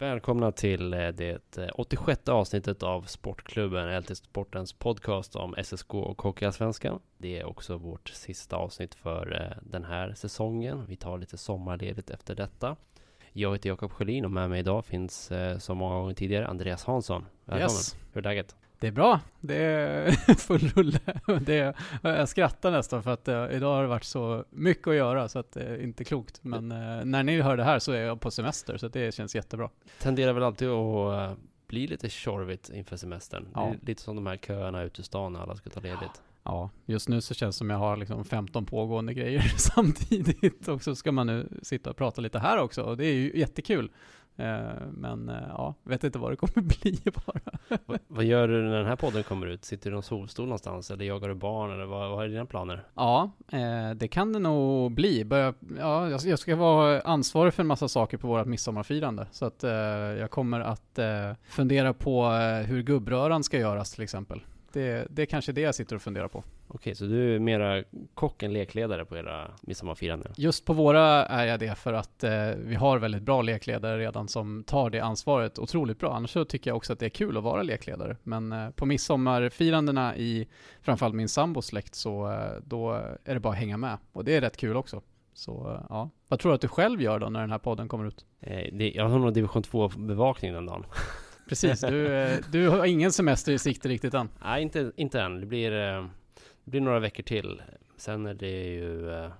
Välkomna till eh, det 86 avsnittet av Sportklubben, LT Sportens podcast om SSK och Hockeyallsvenskan. Det är också vårt sista avsnitt för eh, den här säsongen. Vi tar lite sommarledigt efter detta. Jag heter Jakob Sjölin och med mig idag finns eh, som många gånger tidigare Andreas Hansson. Välkommen! Yes. Hur är läget? Det är bra. Det är full rulle. Det är, jag skrattar nästan för att uh, idag har det varit så mycket att göra så att det är inte klokt. Men uh, när ni hör det här så är jag på semester så det känns jättebra. Tenderar väl alltid att uh, bli lite tjorvigt inför semestern. Ja. Lite som de här köerna ute i stan när alla ska ta ledigt. Ja, just nu så känns det som jag har liksom 15 pågående grejer samtidigt och så ska man nu sitta och prata lite här också och det är ju jättekul. Eh, Men eh, ja, vet inte vad det kommer bli bara. vad, vad gör du när den här podden kommer ut? Sitter du i någon solstol någonstans eller jagar du barn eller vad, vad är dina planer? Ja, eh, det kan det nog bli. Börja, ja, jag- jag ska vara ansvarig för en massa saker på vårt midsommarfirande. Så att eh, jag kommer att eh, fundera på hur gubbröran ska göras till exempel. Det, det är kanske det jag sitter och funderar på. Okej, så du är mera kock än lekledare på era midsommarfiranden? Just på våra är jag det för att eh, vi har väldigt bra lekledare redan som tar det ansvaret otroligt bra. Annars så tycker jag också att det är kul att vara lekledare. Men eh, på midsommarfirandena i framförallt min sambos släkt så eh, då är det bara att hänga med. Och det är rätt kul också. Så eh, ja, vad tror du att du själv gör då när den här podden kommer ut? Eh, jag har nog division 2-bevakning den dagen. Precis, du, eh, du har ingen semester i sikte riktigt än. Nej, inte, inte än. Det blir, eh, det blir några veckor till. Sen är det ju eh,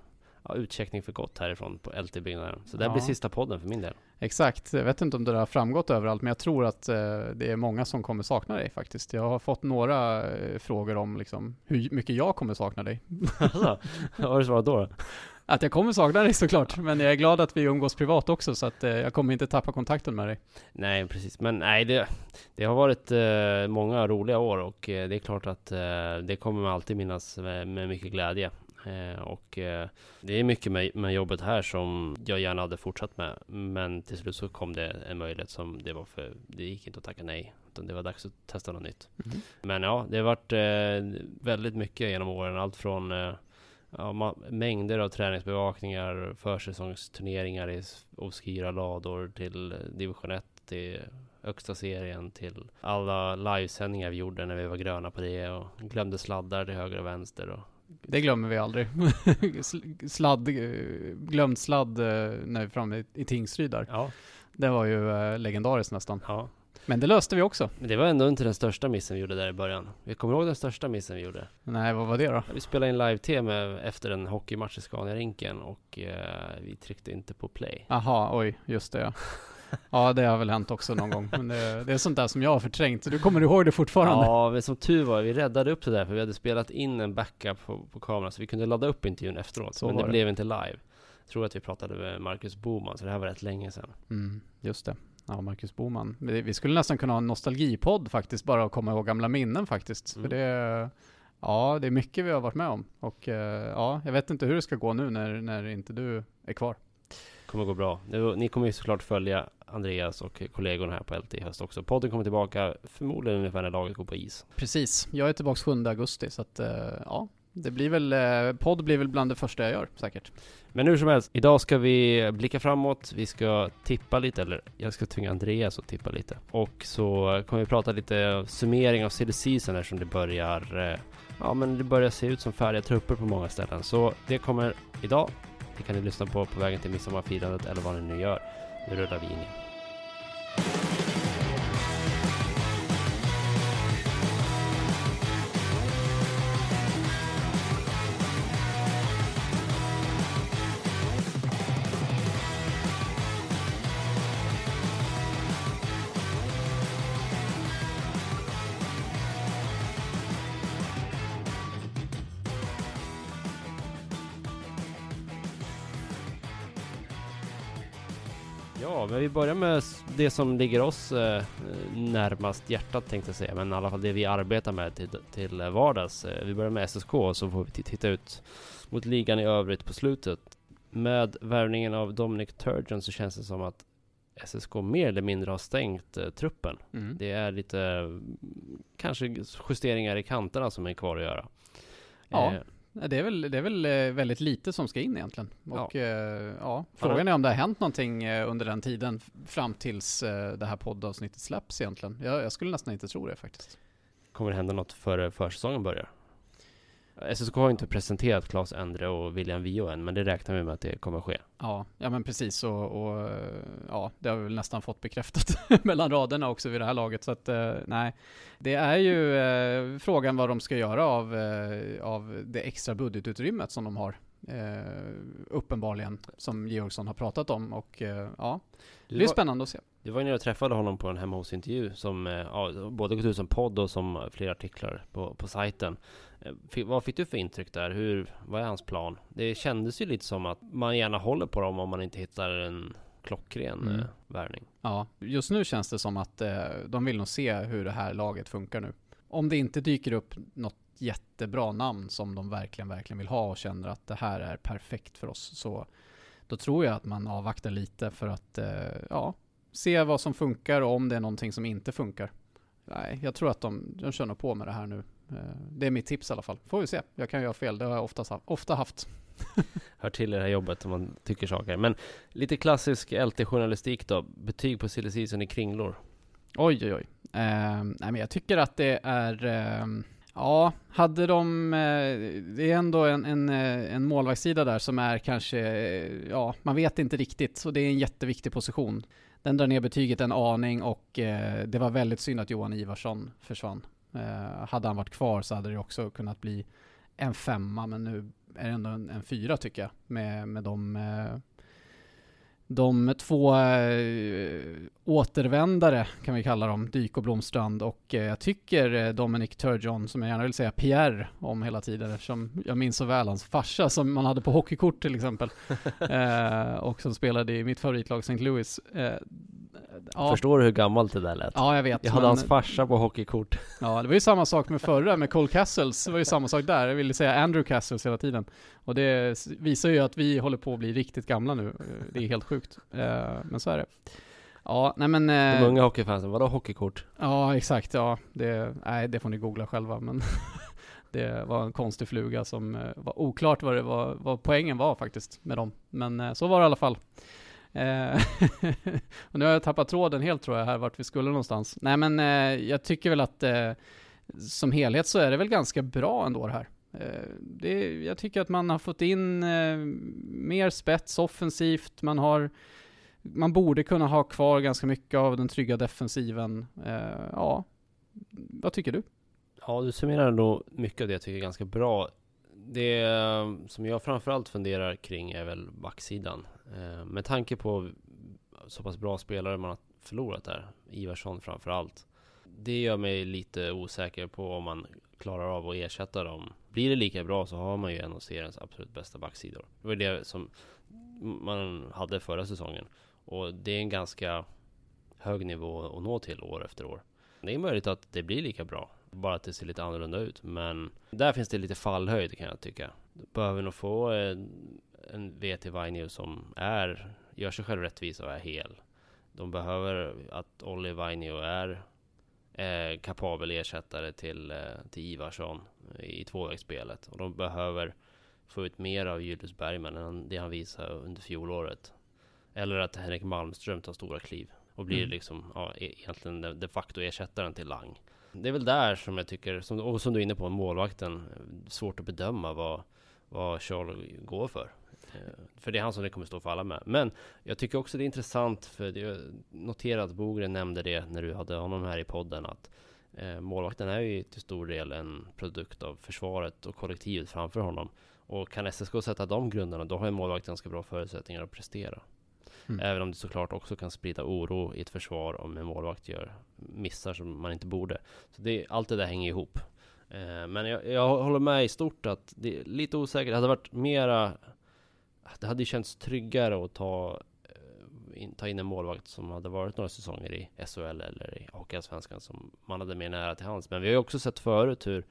ja, utcheckning för gott härifrån på LT-byggnaden. Så det här Ja. blir sista podden för min del. Exakt, jag vet inte om det har framgått överallt, men jag tror att eh, det är många som kommer sakna dig faktiskt. Jag har fått några eh, frågor om liksom, hur mycket jag kommer sakna dig. Alltså, vad har du svarat då? Att jag kommer sakna dig såklart, men jag är glad att vi umgås privat också, så att eh, jag kommer inte tappa kontakten med dig. Nej, precis. Men nej, det, det har varit eh, många roliga år och eh, det är klart att eh, det kommer man alltid minnas med, med mycket glädje. Eh, och eh, det är mycket med, med jobbet här som jag gärna hade fortsatt med. Men till slut så kom det en möjlighet som det var för, det gick inte att tacka nej. Utan det var dags att testa något nytt. Men ja, det har varit väldigt mycket genom åren. Allt från ja, ma- mängder av träningsbevakningar, försäsongsturneringar i obskyra lador till eh, division 1, till högsta serien, till alla livesändningar vi gjorde när vi var gröna på det och glömde sladdar till höger och vänster. Och, Det glömmer vi aldrig. Sl- sladd, eh, glömd sladd eh, när vi är framme i, Tingsryd där. ja, Det var ju legendariskt nästan. ja. Men det löste vi också. Men det var ändå inte den största missen vi gjorde där i början. Vi kommer ihåg den största missen vi gjorde. Nej, vad var det då? Vi spelade in live-tv efter en hockeymatch i Scania-rinken och eh, vi tryckte inte på play. Aha, oj, just det ja. Ja, det har väl hänt också någon gång. Men det, det är sånt där som jag har förträngt. Så du kommer ihåg det fortfarande? Ja, men som tur var, vi räddade upp det där för vi hade spelat in en backup på, på kameran så vi kunde ladda upp intervjun efteråt. Så men det det. blev inte live. Jag tror att vi pratade med Marcus Boman, så det här var rätt länge sedan. Mm, just det. Ja, Marcus Boman. Vi skulle nästan kunna ha en nostalgipodd faktiskt, bara att komma ihåg gamla minnen faktiskt. Mm. För det, ja, det är mycket vi har varit med om. Och eh, ja, jag vet inte hur det ska gå nu när, när inte du är kvar. kommer gå bra. Det- Ni kommer ju såklart följa Andreas och kollegorna här på LT i höst också. Podden kommer tillbaka förmodligen ungefär när laget går på is. Precis. Jag är tillbaka 7 augusti, så att eh, ja, det blir väl, eh, podd blir väl bland det första jag gör säkert. Men hur som helst, idag ska vi blicka framåt. Vi ska tippa lite, eller jag ska tvinga Andreas att tippa lite. Och så kommer vi prata lite summering av CD season eftersom det börjar, eh, ja men det börjar se ut som färdiga trupper på många ställen. Så det kommer idag. Det kan ni lyssna på på vägen till midsommarfirandet eller vad ni nu gör. Nu rullar vi in vi börjar med det som ligger oss eh, närmast hjärtat tänkte jag säga, men i alla fall det vi arbetar med till, till vardags. Eh, vi börjar med SSK så får vi titta ut mot ligan i övrigt på slutet. med värvningen av Dominic Turgeon så känns det som att SSK mer eller mindre har stängt eh, truppen. Mm. Det är lite kanske justeringar i kanterna som är kvar att göra. Ja. Eh, Det är väl, det är väl eh, väldigt lite som ska in egentligen. Och Ja. ja, ja frågan är om det har hänt någonting eh, under den tiden fram tills eh, det här poddavsnittet släpps egentligen. Jag, jag skulle nästan inte tro det faktiskt. kommer det hända något före försäsongen börjar? SSK har inte presenterat Claes Endre och William Vio än, men det räknar vi med att det kommer ske. Ja, ja men precis och, och ja, det har vi väl nästan fått bekräftat mellan raderna också vid det här laget. Så att eh, nej, det är ju eh, frågan vad de ska göra av, eh, av det extra budgetutrymmet som de har. Eh, uppenbarligen, som Georgsson har pratat om och eh, ja, det blir spännande att se. du var ju nere och träffade honom på en hemma hos intervju som eh, ja, både gått ut som podd och som flera artiklar på, på sajten. Vad fick du för intryck där? Hur, vad är hans plan? Det kändes ju lite som att man gärna håller på dem om man inte hittar en klockren Mm. eh, värvning. Ja, just nu känns det som att eh, de vill nog se hur det här laget funkar nu. Om det inte dyker upp något jättebra namn som de verkligen, verkligen vill ha och känner att det här är perfekt för oss, så då tror jag att man avvaktar lite för att, eh, ja, se vad som funkar och om det är någonting som inte funkar. Nej, jag tror att de, de kör nog på med det här nu. Eh, det är mitt tips i alla fall. Får vi se. Jag kan göra fel, det har jag oftast, ofta haft. Hör till i det här jobbet om man tycker saker. Men lite klassisk LT-journalistik då. Betyg på silly season i kringlor. Oj, oj, oj. Eh, nej, men jag tycker att det är... Eh, ja, hade de... Eh, det är ändå en, en, eh, en målvaktssida där som är kanske... Eh, ja, man vet inte riktigt. Så det är en jätteviktig position. Den drar ner betyget en aning och det var väldigt synd att Johan Ivarsson försvann. Eh, hade han varit kvar så hade det också kunnat bli en femma, men nu är det ändå en, en fyra tycker jag. Med, med de... Eh, de två eh, återvändare kan vi kalla dem, Dyk och Blomstrand och jag tycker Dominic Turgeon, som jag gärna vill säga Pierre om hela tiden eftersom jag minns så väl hans farsa som man hade på hockeykort till exempel och som spelade i mitt favoritlag St. Louis. Ja, Förstår du hur gammalt det där lät? ja, jag vet. Jag hade men- hans farsa på hockeykort. Ja, det var ju samma sak med förra, med Cole Castles. Det var ju samma sak där. Jag ville säga Andrew Castles hela tiden. Och det visar ju att vi håller på att bli riktigt gamla nu. Det är helt sjukt. Eh, Men så är det. Ja, nej men... De eh, unga hockeyfansen, vadå hockeykort? Ja, exakt. Ja, det, nej, det får ni googla själva. Men det var en konstig fluga som eh, var oklart vad, det var, vad poängen var faktiskt med dem. Men så var det i alla fall. Eh, och nu har jag tappat tråden helt tror jag här vart vi skulle någonstans. Nej men eh, jag tycker väl att eh, som helhet så är det väl ganska bra ändå det här. Eh, det, jag tycker att man har fått in eh, mer spets offensivt. Man har man borde kunna ha kvar ganska mycket av den trygga defensiven. Eh, ja, vad tycker du? Ja, du summerar ändå mycket av det jag tycker är ganska bra. Det som jag framförallt funderar kring är väl backsidan. Eh, med tanke på så pass bra spelare man har förlorat där, Ivarsson framförallt. Det gör mig lite osäker på om man klarar av att ersätta dem. Blir det lika bra så har man ju en av seriens absolut bästa backsidor. Det var det som man hade förra säsongen. Och det är en ganska hög nivå att nå till år efter år. Det är möjligt att det blir lika bra, bara att det ser lite annorlunda ut. Men där finns det lite fallhöjd kan jag tycka. Behöver nog få en, en VT Vainio som är, gör sig själv rättvisa och är hel. De behöver att Olli Vainio är eh, kapabel ersättare till, eh, till Ivarsson i tvåvägsspelet. Och de behöver få ut mer av Julius Bergman än det han visade under fjolåret. Eller att Henrik Malmström tar stora kliv och blir Mm. liksom ja, e- egentligen de- de facto ersättaren till Lang. Det är väl där som jag tycker, som, och som du är inne på, målvakten, svårt att bedöma vad, vad Charles går för. Eh, för det är han som det kommer stå för alla med. Men jag tycker också det är intressant, för jag noterar att Bogren nämnde det när du hade honom här i podden, att eh, målvakten är ju till stor del en produkt av försvaret och kollektivet framför honom. Och kan SSK sätta de grunderna, då har ju målvakten ganska bra förutsättningar att prestera. Mm. Även om det såklart också kan sprida oro i ett försvar om en målvakt gör missar som man inte borde. Så det, allt det där hänger ihop. Eh, men jag, jag håller med i stort att det är lite osäkert. Det hade varit mera... Det hade känts tryggare att ta, eh, in, ta in en målvakt som hade varit några säsonger i SHL eller i Hockeyallsvenskan som man hade mer nära till hands. Men vi har ju också sett förut hur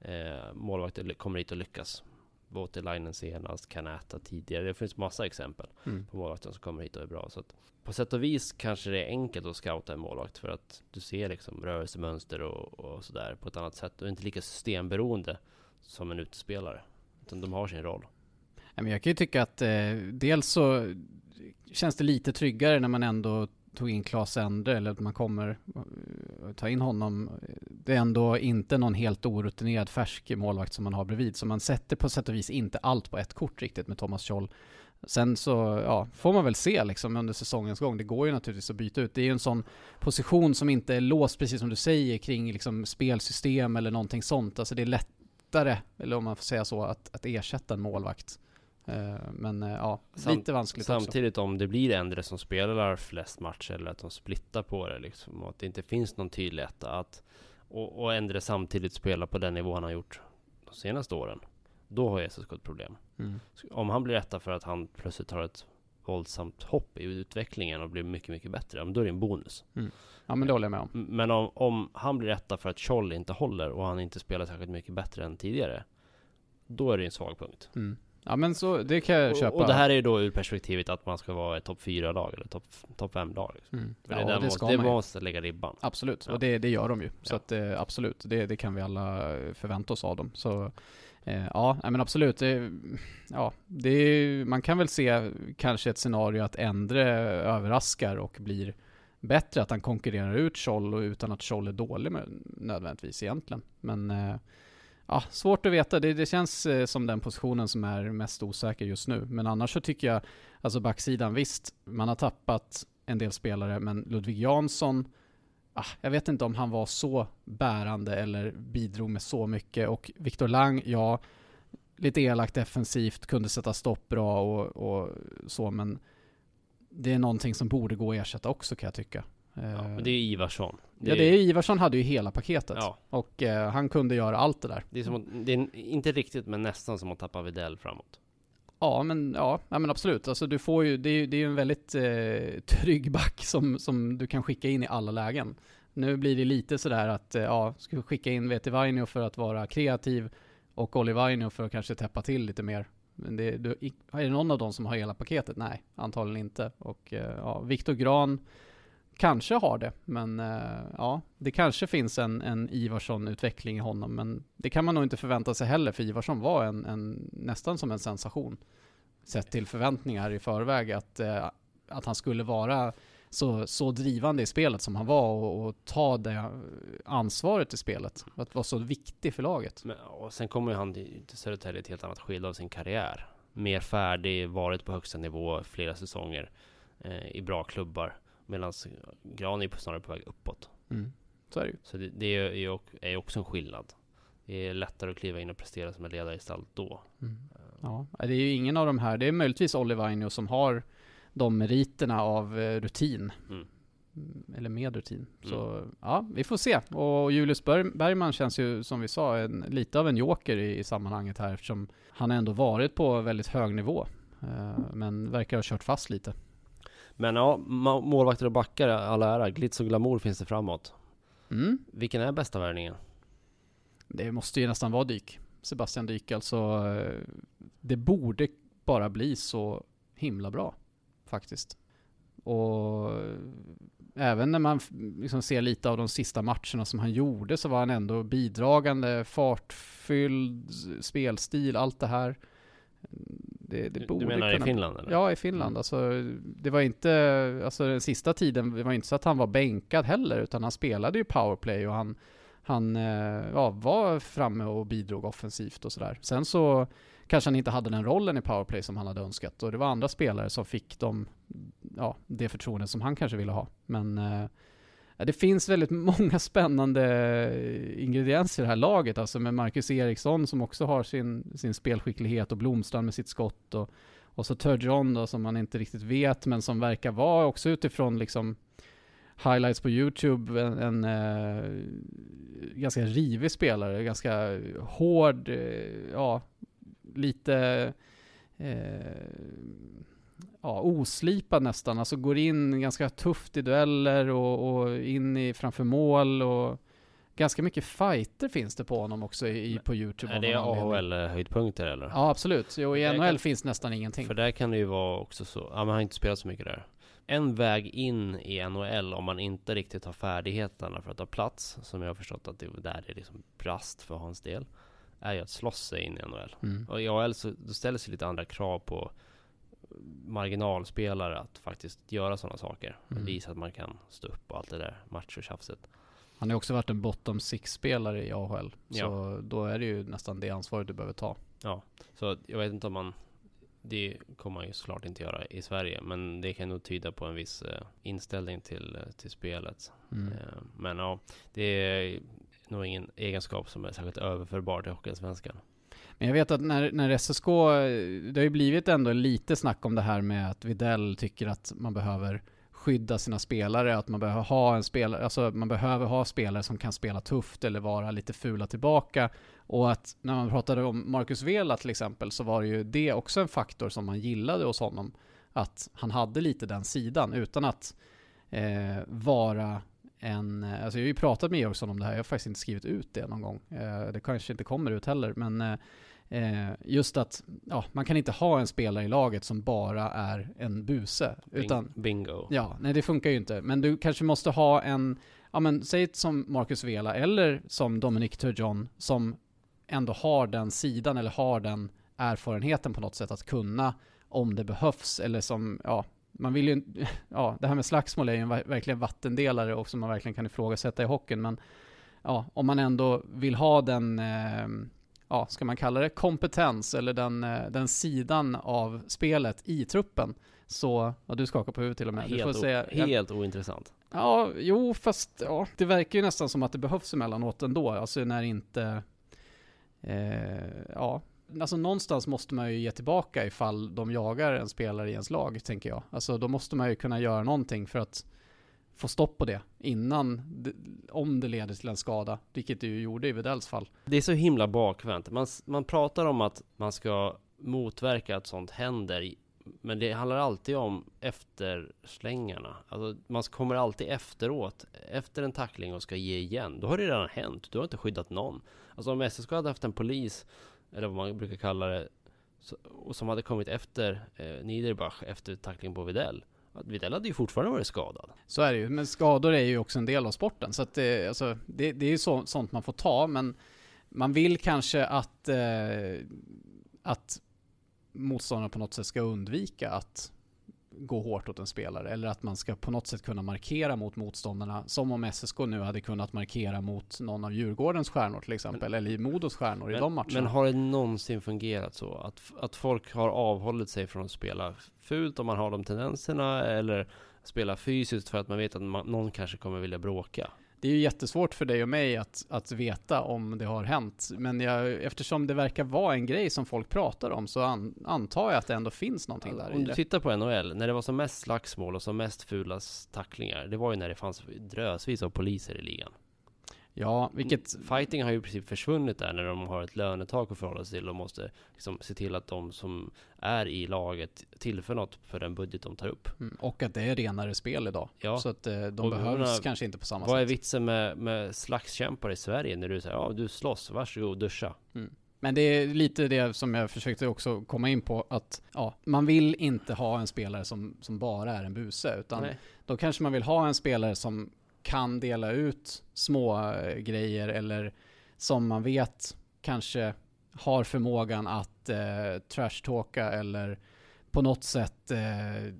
eh, målvakter kommer hit och lyckas. Voutilainen senast, Kanäta tidigare. Det finns massa exempel Mm. på målvakter som kommer hit och är bra. Så på sätt och vis kanske det är enkelt att scouta en målvakt för att du ser liksom rörelsemönster och, och sådär på ett annat sätt. Är inte lika systemberoende som en utespelare. Utan de har sin roll. Jag kan ju tycka att eh, dels så känns det lite tryggare när man ändå tog in Claes Endre eller att man kommer eh, ta in honom. Det är ändå inte någon helt orutinerad färsk målvakt som man har bredvid. Så man sätter på sätt och vis inte allt på ett kort riktigt med Thomas Scholl. Sen så ja, får man väl se liksom under säsongens gång. Det går ju naturligtvis att byta ut. Det är ju en sån position som inte är låst, precis som du säger, kring liksom spelsystem eller någonting sånt. Alltså det är lättare, eller om man får säga så, att, att ersätta en målvakt. Eh, Men eh, ja, Sam- lite vanskligt också. Samtidigt om det blir Endre som spelar flest matcher eller att de splittar på det liksom och att det inte finns någon tydlig etta att och, och Endre samtidigt spelar på den nivå han har gjort de senaste åren. Då har SSK ett problem. Mm. Om han blir etta för att han plötsligt tar ett våldsamt hopp i utvecklingen och blir mycket, mycket bättre, då är det en bonus. Ja men det håller jag med om. Men om, om han blir etta för att Scholl inte håller och han inte spelar särskilt mycket bättre än tidigare, då är det en svag punkt. Mm. Ja men så, det kan jag köpa. Och, och det här är ju då ur perspektivet att man ska vara ett topp 4-lag eller topp top 5-lag. Liksom. Mm. Det, Ja, där det måste, det måste lägga ribban. Absolut, Ja. och det, det gör de ju. Så Ja. att eh, absolut, det, det kan vi alla eh, förvänta oss av dem. Så eh, ja, men absolut. Det, ja, det, är- man kan väl se kanske ett scenario att Endre överraskar och blir bättre, att han konkurrerar ut Scholl och utan att Scholl är dålig med, nödvändigtvis egentligen. Men eh, ja, svårt att veta. Det, det känns eh, som den positionen som är mest osäker just nu. Men annars så tycker jag, alltså backsidan, visst, man har tappat en del spelare, men Ludvig Jansson ah, jag vet inte om han var så bärande eller bidrog med så mycket. Och Viktor Lang, ja, lite elakt defensivt, kunde sätta stopp bra och, och så, men det är någonting som borde gå att ersätta också kan jag tycka. Ja, Eh, men det är ju Ivarsson. ja, det är Ivarsson hade ju hela paketet. Ja, Och eh, han kunde göra allt det där. det är, som att, det är inte riktigt, men nästan som att tappa Videll framåt. Ja, men, ja, ja, men absolut. Alltså, du får ju, det, är ju, det är ju en väldigt eh, trygg back som, som du kan skicka in i alla lägen. Nu blir det lite sådär att, eh, ja, ska vi skicka in Veti Vainio för att vara kreativ och Olli Vainio för att kanske täppa till lite mer. Men det, du, är det någon av dem som har hela paketet? Nej, antagligen inte. Och eh, ja, Viktor Gran kanske har det, men eh, ja, det kanske finns en, en Ivarsson-utveckling i honom, men det kan man nog inte förvänta sig heller, för Ivarsson var en, en, nästan som en sensation sett till förväntningar i förväg att, eh, att han skulle vara så, så drivande i spelet som han var och, och ta det ansvaret i spelet. Att vara så viktig för laget. Men, och sen kommer ju han till Södertälje i ett helt annat skede av sin karriär. Mer färdig, varit på högsta nivå flera säsonger eh, i bra klubbar. Medan Gran är snarare på väg uppåt. Mm. Så är det ju. Så det, det är ju är också en skillnad. Det är lättare att kliva in och prestera som en ledare istället då. Mm. Ja, det är ju ingen av de här, det är möjligtvis Olli Vainio som har de meriterna av eh, rutin. Mm. Mm, Eller med rutin. Så ja, vi får se. Och Julius Ber- Bergman känns ju som vi sa en, lite av en joker i, i sammanhanget här eftersom han ändå varit på väldigt hög nivå. Eh, men verkar ha kört fast lite. Men ja, målvakter och backar, alla ära. Glitz och glamour finns det framåt. Mm. Vilken är bästa värvningen? Det måste ju nästan vara Dyk. Sebastian Dyk alltså. eh, Det borde bara bli så himla bra. Faktiskt. Och eh, även när man liksom ser lite av de sista matcherna som han gjorde så var han ändå bidragande, fartfylld, spelstil, allt det här. Det, det borde du menar i kunna Finland eller? Ja, i Finland. Mm. Alltså, det var inte, alltså den sista tiden, det var inte så att han var bänkad heller, utan han spelade ju powerplay och han, han eh, ja, var framme och bidrog offensivt och sådär. Sen så kanske han inte hade den rollen i powerplay som han hade önskat och det var andra spelare som fick dem, ja, det förtroende som han kanske ville ha. Men eh, det finns väldigt många spännande ingredienser i det här laget, alltså med Marcus Eriksson som också har sin, sin spelskicklighet och Blomstrand med sitt skott och och så Turgeon då som man inte riktigt vet men som verkar vara också utifrån liksom highlights på YouTube en, en eh, ganska rivig spelare, ganska hård, eh, ja, lite eh, ja, oslipad nästan. Alltså går in ganska tufft i dueller och, och in i framför mål och ganska mycket fighter finns det på honom också i, på YouTube. Är det AHL-höjdpunkter eller? Ja, absolut. Jo, i NHL kan, finns nästan ingenting. För där kan det ju vara också så, ja man har inte spelat så mycket där. En väg in i NHL om man inte riktigt har färdigheterna för att ta plats, som jag har förstått att det där är liksom brast för hans del, är ju att slåss sig in i NHL. Mm. Och i AHL så då ställer sig lite andra krav på marginalspelare att faktiskt göra sådana saker. Mm. Visa att man kan stå upp och allt det där macho-tjafset. Han har också varit en bottom six-spelare i AHL. Ja. Så då är det ju nästan det ansvaret du behöver ta. Ja, så jag vet inte om man det kommer man ju såklart inte göra i Sverige, men det kan nog tyda på en viss uh, inställning till, uh, till spelet. Mm. Uh, men ja, det är nog ingen egenskap som är särskilt överförbar till Hockeyallsvenskan. Men jag vet att när, när SSK, det har ju blivit ändå lite snack om det här med att Videll tycker att man behöver skydda sina spelare, att man behöver ha en spelare, alltså man behöver ha spelare som kan spela tufft eller vara lite fula tillbaka. Och att när man pratade om Marcus Vela till exempel så var det ju det också en faktor som man gillade hos honom. Att han hade lite den sidan utan att eh, vara en, alltså jag har ju pratat med Georgsson om det här, jag har faktiskt inte skrivit ut det någon gång. Eh, det kanske inte kommer ut heller, men eh, Eh, just att ja, man kan inte ha en spelare i laget som bara är en buse. Bing, utan, bingo. Ja, nej det funkar ju inte. Men du kanske måste ha en, ja men säg som Marcus Vela eller som Dominic Turgeon som ändå har den sidan eller har den erfarenheten på något sätt att kunna om det behövs eller som, ja, man vill ju, ja, det här med slagsmål är ju en verkligen vattendelare och som man verkligen kan ifrågasätta i hockeyn, men ja, om man ändå vill ha den eh, ja, ska man kalla det kompetens eller den, eh, den sidan av spelet i truppen. Så, ja, du skakar på huvudet till och med. Helt, säga, helt ointressant. Ja, jo, fast ja, det verkar ju nästan som att det behövs emellanåt ändå. Alltså när inte, eh, ja, alltså någonstans måste man ju ge tillbaka ifall de jagar en spelare i ens lag, tänker jag. Alltså då måste man ju kunna göra någonting för att få stopp på det innan, om det leder till en skada, vilket det ju gjorde i Widells fall. Det är så himla bakvänt. Man, man pratar om att man ska motverka att sånt händer, men det handlar alltid om efterslängarna. Alltså, man kommer alltid efteråt, efter en tackling och ska ge igen. Då har det redan hänt. Du har inte skyddat någon. Alltså om SSK hade haft en polis, eller vad man brukar kalla det, och som hade kommit efter eh, Niederbach efter tackling på Videll Widell hade ju fortfarande varit skadad. Så är det ju, men skador är ju också en del av sporten. Så att det, alltså, det, det är ju så, sånt man får ta, men man vill kanske att, eh, att motståndarna på något sätt ska undvika att gå hårt åt en spelare eller att man ska på något sätt kunna markera mot motståndarna som om SSK nu hade kunnat markera mot någon av Djurgårdens stjärnor till exempel men, eller i Modos stjärnor men, i de matcherna. Men har det någonsin fungerat så att, att folk har avhållit sig från att spela fult om man har de tendenserna eller spela fysiskt för att man vet att man, någon kanske kommer vilja bråka? Det är ju jättesvårt för dig och mig att, att veta om det har hänt. Men jag, eftersom det verkar vara en grej som folk pratar om så an, antar jag att det ändå finns någonting där Om du tittar på NHL, när det var som mest slagsmål och som mest fula tacklingar, det var ju när det fanns drösvis av poliser i ligan. Ja, vilket... Fighting har ju i princip försvunnit där när de har ett lönetak att förhålla sig till och måste liksom se till att de som är i laget tillför något för den budget de tar upp. Mm, och att det är renare spel idag. Ja. Så att eh, de och behövs menar, kanske inte på samma vad sätt. Vad är vitsen med, med slagskämpar i Sverige när du säger ja du slåss, varsågod duscha. Mm. Men det är lite det som jag försökte också komma in på att ja, man vill inte ha en spelare som, som bara är en buse utan Nej. då kanske man vill ha en spelare som kan dela ut små eh, grejer eller som man vet kanske har förmågan att eh, trashtalka eller på något sätt eh,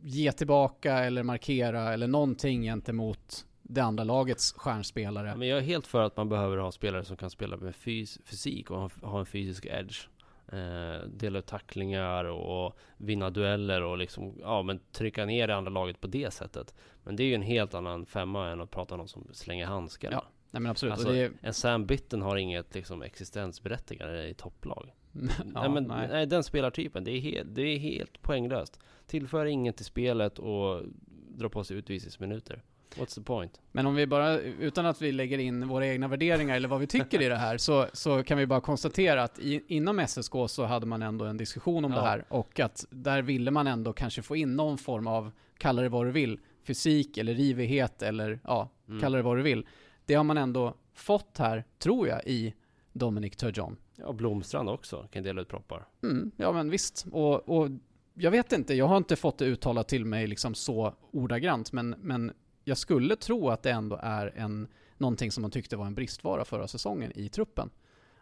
ge tillbaka eller markera eller någonting gentemot det andra lagets stjärnspelare. Men jag är helt för att man behöver ha spelare som kan spela med fys fysik och ha en fysisk edge eh, dela ut tacklingar och vinna dueller och liksom, ja men trycka ner det andra laget på det sättet. Men det är ju en helt annan femma än att prata om någon som slänger handskar. Ja, nej men absolut. Alltså, är... En Sam Bitten har inget liksom existensberättigande i topplag. ja, nej, men, nej. nej. den spelartypen, det är, helt, det är helt poänglöst. Tillför inget till spelet och drar på sig utvisningsminuter. What's the point? Men om vi bara, utan att vi lägger in våra egna värderingar eller vad vi tycker i det här, så, så kan vi bara konstatera att i, inom SSK så hade man ändå en diskussion om ja. det här och att där ville man ändå kanske få in någon form av, kalla det vad du vill, fysik eller rivighet eller ja, mm. kalla det vad du vill. det har man ändå fått här, tror jag, i Dominic Turgeon. Ja, Blomstrand också kan dela ut proppar. Mm, ja men visst. Och, och jag vet inte, jag har inte fått det uttalat till mig liksom så ordagrant, men, men jag skulle tro att det ändå är en, någonting som man tyckte var en bristvara förra säsongen i truppen.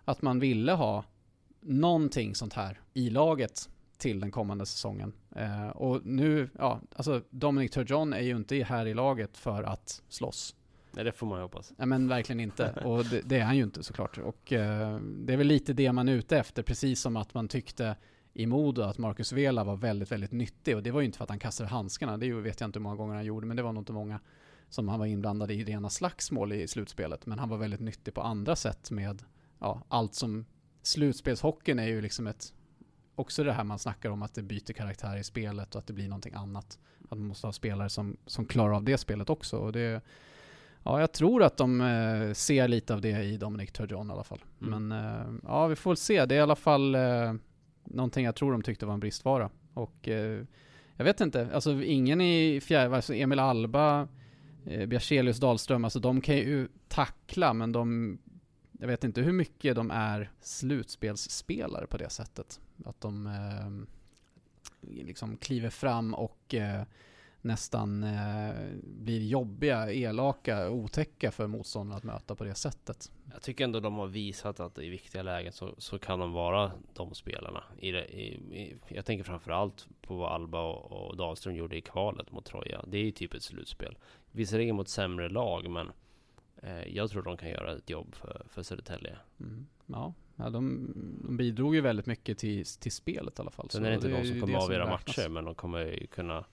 Att man ville ha någonting sånt här i laget till den kommande säsongen. Eh, och nu, ja, alltså Dominic Turgeon är ju inte här i laget för att slåss. Nej, det får man ju hoppas. Nej men verkligen inte. Och det, det, är han ju inte såklart. Och eh, det är väl lite det man är ute efter, precis som att man tyckte i Modo att Marcus Vela var väldigt, väldigt nyttig. Och det var ju inte för att han kastade handskarna, det vet jag inte hur många gånger han gjorde, men det var nog inte många som han var inblandad i rena slagsmål i slutspelet. Men han var väldigt nyttig på andra sätt med ja, allt som... Slutspelshockeyn är ju liksom ett... Också det här man snackar om att det byter karaktär i spelet och att det blir någonting annat. Att man måste ha spelare som, som klarar av det spelet också. Och det, ja, jag tror att de eh, ser lite av det i Dominic Turgeon i alla fall. Mm. Men eh, ja, vi får väl se. Det är i alla fall eh, någonting jag tror de tyckte var en bristvara. Och eh, jag vet inte, alltså ingen i fjärde, alltså Emil Alba, eh, Bjerselius Dahlström, alltså de kan ju tackla men de, jag vet inte hur mycket de är slutspelsspelare på det sättet. Att de eh, liksom kliver fram och eh, nästan eh, blir jobbiga, elaka, otäcka för motståndarna att möta på det sättet. Jag tycker ändå de har visat att i viktiga lägen så, så kan de vara de spelarna. I, i, i jag tänker framförallt på vad Alba och, och Dahlström gjorde i kvalet mot Troja. Det är ju typ ett slutspel. Visserligen mot sämre lag, men eh, jag tror de kan göra ett jobb för, för Södertälje. Mm. Ja, ja de, de, bidrog ju väldigt mycket till, till spelet i alla fall. Sen är det inte de som kommer avgöra matcher, men de kommer ju kunna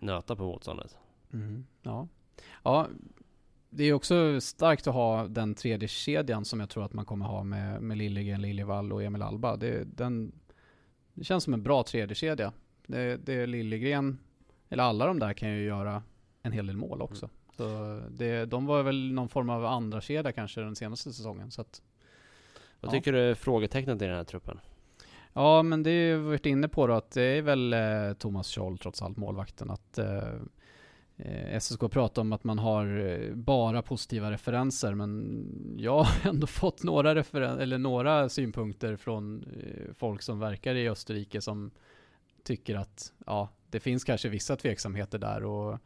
nöta på motståndet. Mm. Ja. ja, det är också starkt att ha den tredje kedjan som jag tror att man kommer ha med, med Liljegren, Liljevall och Emil Alba. Det, den, det känns som en bra tredje kedja. Det, det är Liljegren, eller alla de där kan ju göra en hel del mål också. Mm. Så det, de var väl någon form av andra kedja kanske den senaste säsongen. Så att, Vad ja. tycker du är frågetecknet i den här truppen? Ja, men det är vi varit inne på då att det är väl eh, Thomas Scholl trots allt, målvakten. Att eh, eh SSK pratar om att man har eh, bara positiva referenser, men jag har ändå fått några, referen eller några synpunkter från eh, folk som verkar i Österrike som tycker att ja, det finns kanske vissa tveksamheter där och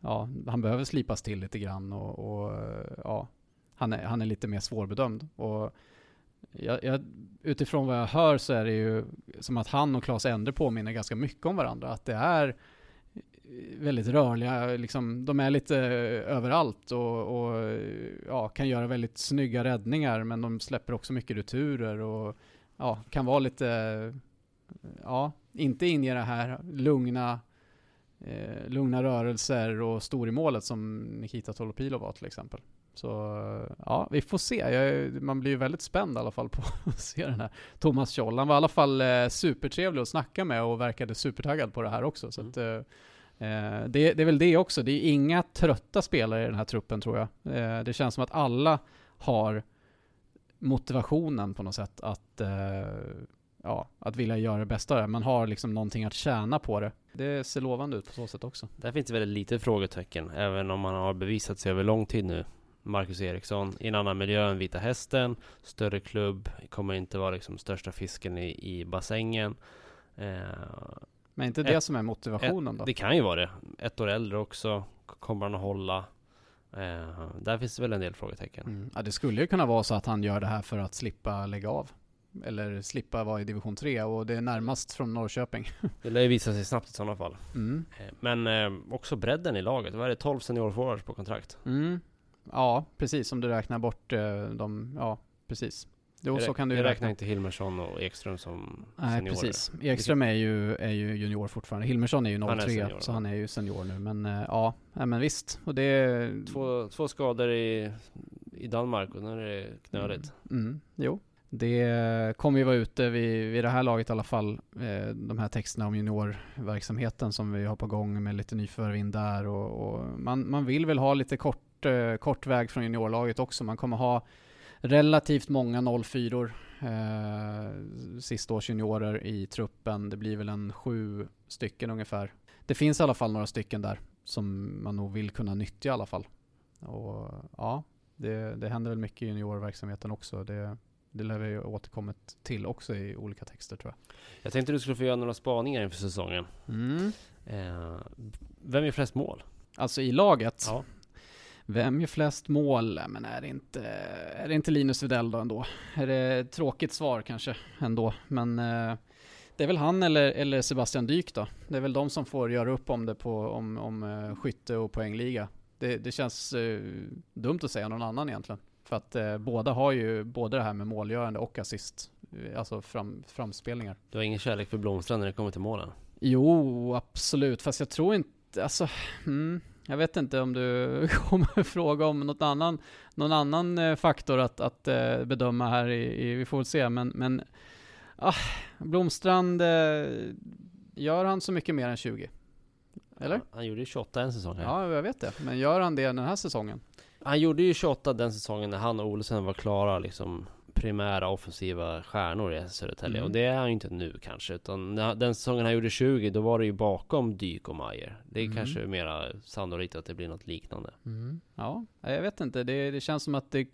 ja, han behöver slipas till lite grann och, och ja, han är, han är lite mer svårbedömd. Och jag, jag, utifrån vad jag hör så är det ju som att han och Claes Endre påminner ganska mycket om varandra. Att det är väldigt rörliga, liksom, de är lite eh, överallt och, och ja, kan göra väldigt snygga räddningar men de släpper också mycket returer och ja, kan vara lite, ja, inte inge det här lugna, eh, lugna rörelser och stor i målet som Nikita Tolopilo var till exempel. Så ja, vi får se. Jag, man blir ju väldigt spänd i alla fall på att se den här Thomas Scholl. Han var i alla fall eh, supertrevlig att snacka med och verkade supertaggad på det här också. Så mm. att, eh, eh, det, det, är väl det också. Det är inga trötta spelare i den här truppen tror jag. Eh, det känns som att alla har motivationen på något sätt att, eh, ja, att vilja göra det bästa av det. Man har liksom någonting att tjäna på det. Det ser lovande ut på så sätt också. Där finns det väldigt lite frågetecken, även om man har bevisat sig över lång tid nu. Marcus Eriksson i en annan miljö än Vita Hästen. Större klubb, kommer inte vara liksom största fisken i, i bassängen. Eh, Men inte det ett, som är motivationen ett, då? Det kan ju vara det. Ett år äldre också. Kommer han att hålla? Eh, där finns det väl en del frågetecken. Mm. Ja, det skulle ju kunna vara så att han gör det här för att slippa lägga av. Eller slippa vara i division 3 och det är närmast från Norrköping. det lär ju visa sig snabbt i sådana fall. Mm. Eh, men eh, också bredden i laget. Vad är det? 12 seniorforwards på kontrakt? Mm. Ja, precis. Om du räknar bort eh, de, ja precis. Jo, jag så kan du jag räkna. räknar inte Hilmersson och Ekström som Nej, seniorer. precis. Ekström är ju, är ju junior fortfarande. Hilmersson är ju 03, är så han är ju senior nu. Men äh, ja, men visst. Och det... Två, två skador i, i Danmark och nu är det knöligt. Mm. Mm. Jo, det kommer ju vara ute vid, vid det här laget i alla fall. Eh, de här texterna om juniorverksamheten som vi har på gång med lite nyförvärv in där. Och, och man, man vill väl ha lite kort eh, kort väg från juniorlaget också. Man kommer ha relativt många 04 eh, sista års juniorer i truppen. Det blir väl en sju stycken ungefär. Det finns i alla fall några stycken där som man nog vill kunna nyttja i alla fall. Och ja, Det, det händer väl mycket i juniorverksamheten också. Det, det lär vi återkommit till också i olika texter tror jag. Jag tänkte du skulle få göra några spaningar inför säsongen. Mm. Eh, vem är flest mål? Alltså i laget? Ja. Vem gör flest mål? Men är det inte, är det inte Linus Widell då ändå? Är det tråkigt svar kanske ändå? Men eh, det är väl han eller, eller Sebastian Dyk då. Det är väl de som får göra upp om det på om, om uh, skytte och poängliga. Det, det känns uh, dumt att säga någon annan egentligen. För att uh, båda har ju både det här med målgörande och assist. Alltså fram, framspelningar. Du har ingen kärlek för Blomstrand när det kommer till målen? Jo, absolut. Fast jag tror inte, alltså, mm, jag vet inte om du kommer fråga om något annan, någon annan faktor att, att bedöma här i, i, vi får väl se. Men, men Ah, Blomstrand, eh, gör han så mycket mer än 20? Eller? Ja, han gjorde ju 28 en säsong. Här. Ja, jag vet det. Men gör han det den här säsongen? Han gjorde ju 28 den säsongen när han och Olsen var klara liksom primära offensiva stjärnor i Södertälje. Mm. Och det är han ju inte nu kanske. Utan den säsongen han gjorde 20, då var det ju bakom Dyk och Mayer. Det är mm. kanske mera sannolikt att det blir något liknande. Mm. Ja, jag vet inte. Det, det känns som att det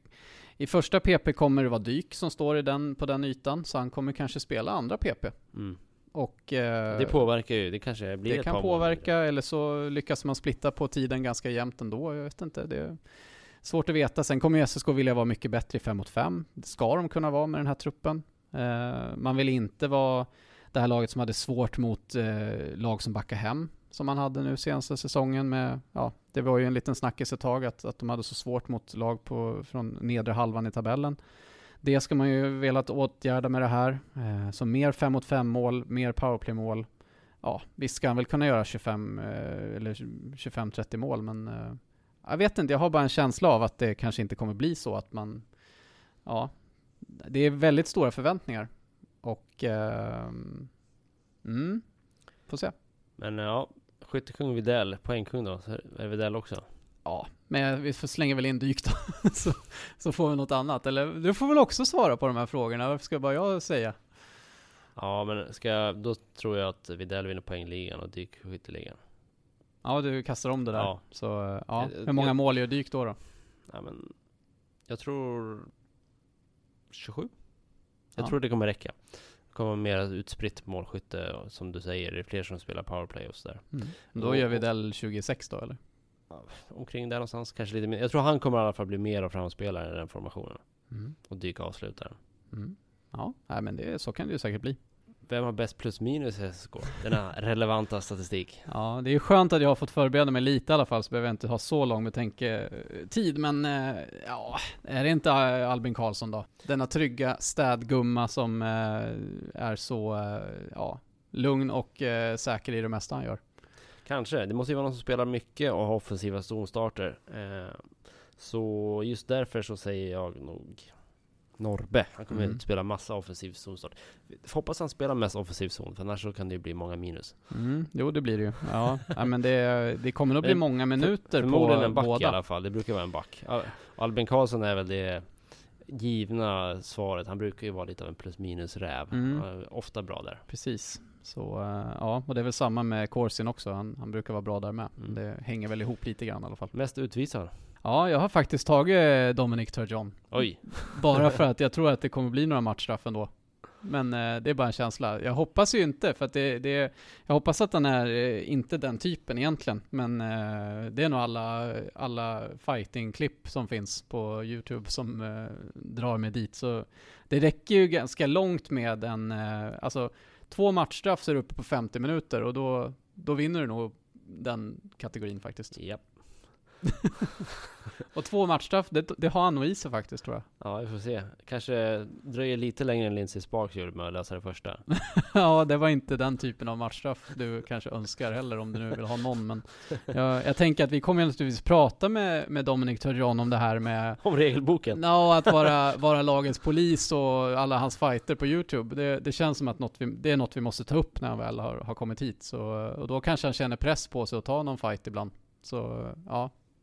i första PP kommer det vara Dyk som står i den, på den ytan, så han kommer kanske spela andra PP. Mm. Och, eh, det påverkar ju, det kanske blir Det kan påverka, månader. eller så lyckas man splitta på tiden ganska jämnt ändå, jag vet inte. Det svårt att veta. Sen kommer ju SSK vilja vara mycket bättre i 5 mot 5. Det ska de kunna vara med den här truppen. Eh, man vill inte vara det här laget som hade svårt mot eh, lag som backar hem som man hade nu senaste säsongen med, ja, det var ju en liten snackis ett tag att, att de hade så svårt mot lag på, från nedre halvan i tabellen. Det ska man ju velat åtgärda med det här. Eh, så mer 5 mot 5 mål, mer powerplay-mål. Ja, visst ska han väl kunna göra 25 eh, eller 25-30 mål, men eh, jag vet inte, jag har bara en känsla av att det kanske inte kommer bli så att man, ja, det är väldigt stora förväntningar. Och, eh, mm, får se. Men ja, Skyttekung Videll, poängkung då, så är Videll också? Ja, men vi slänger väl in Dyk då, så, så får vi något annat. Eller du får väl också svara på de här frågorna, varför ska bara jag säga? Ja, men ska då tror jag att Videll vinner poängligan och Dyk skytteligan. Ja, du kastar om det där. Ja. Så, ja. Hur många jag, mål gör Dyk då? då? Ja, men jag tror 27. Jag ja. tror det kommer räcka kommer vara mer utspritt målskytte som du säger. Det är fler som spelar powerplay och sådär. Mm. Då och, gör vi Dell 26 då eller? Omkring där någonstans, kanske lite mer. Jag tror han kommer i alla fall bli mer av framspelare i den formationen. Mm. Och dyka avslutaren. Mm. Ja, men det, så kan det ju säkert bli. Vem har bäst plus minus i SSK? Denna relevanta statistik. Ja, det är skönt att jag har fått förbereda mig lite i alla fall, så behöver jag inte ha så lång betänketid. Men eh, ja, är det inte Albin Karlsson då? Denna trygga städgumma som eh, är så ja, lugn och säker i det mesta han gör. Kanske. Det måste ju vara någon som spelar mycket och har offensiva zonstarter. Så just därför så säger jag nog Norbe. Han kommer mm. att spela massa offensiv zonstart. Hoppas han spelar mest offensiv zon, för annars så kan det ju bli många minus. Mm. Jo, det blir det ju. Ja, ja men det, det kommer nog bli många minuter för, på en back båda. i alla fall. Det brukar vara en back. Albin Karlsson är väl det givna svaret. Han brukar ju vara lite av en plus minus räv. Mm. Ofta bra där. Precis. Så uh, ja, och det är väl samma med Corsin också. Han, han brukar vara bra där med. Mm. Det hänger väl ihop lite grann i alla fall. Mest utvisad? Ja, jag har faktiskt tagit Dominic Turgeon. Oj. Bara för att jag tror att det kommer bli några matchstraff ändå. Men eh, det är bara en känsla. Jag hoppas ju inte, för att det, det jag hoppas att han är eh, inte den typen egentligen. Men eh, det är nog alla, alla fighting-klipp som finns på YouTube som eh, drar mig dit. Så det räcker ju ganska långt med en, eh, alltså två matchstraff så är du uppe på 50 minuter och då, då vinner du nog den kategorin faktiskt. Japp. och två matchstraff, det, det, har han nog i sig faktiskt tror jag. Ja, vi får se. Kanske dröjer lite längre än Lindsey Sparks gjorde med att lösa det första. ja, det var inte den typen av matchstraff du kanske önskar heller om du nu vill ha någon. Men jag, jag tänker att vi kommer naturligtvis prata med, med Dominic Turgeon om det här med... Om regelboken? Ja, att vara, vara lagets polis och alla hans fighter på YouTube. Det, det känns som att något vi, det är något vi måste ta upp när han väl har, har kommit hit. Så, och då kanske han känner press på sig att ta någon fight ibland. Så ja,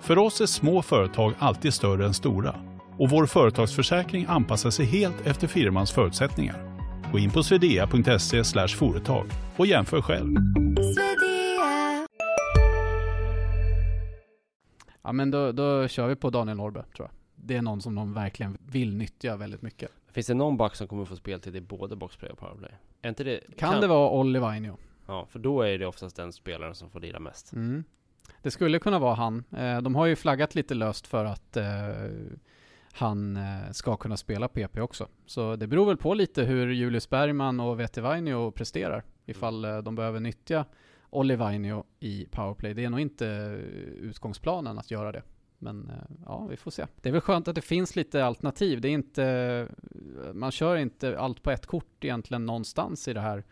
För oss är små företag alltid större än stora och vår företagsförsäkring anpassar sig helt efter firmans förutsättningar. Gå in på swedea.se företag och jämför själv. Ja men då, då kör vi på Daniel Norrby tror jag. Det är någon som de verkligen vill nyttja väldigt mycket. Finns det någon back som kommer få speltid i både boxplay och powerplay? Är inte det... Kan, det vara Olli Vainio? Ja, för då är det oftast den spelaren som får lira mest. Mm. Det skulle kunna vara han. Eh, de har ju flaggat lite löst för att eh, han eh, ska kunna spela PP också. Så det beror väl på lite hur Julius Bergman och Vetti Vainio presterar. Ifall eh, de behöver nyttja Olli Vainio i powerplay. Det är nog inte utgångsplanen att göra det. Men ja, vi får se. Det är väl skönt att det finns lite alternativ. Det är inte, man kör inte allt på ett kort egentligen någonstans i det här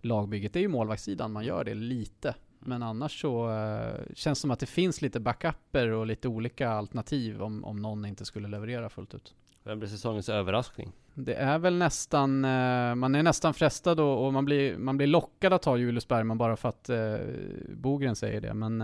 lagbygget. Det är ju målvaktssidan man gör det lite. Men annars så uh, känns det som att det finns lite backuper och lite olika alternativ om, om någon inte skulle leverera fullt ut. Vem blir säsongens överraskning? Det är väl nästan, uh, man är nästan frestad och, och, man, blir, man blir lockad att ta Julius Bergman bara för att uh, Bogren säger det. Men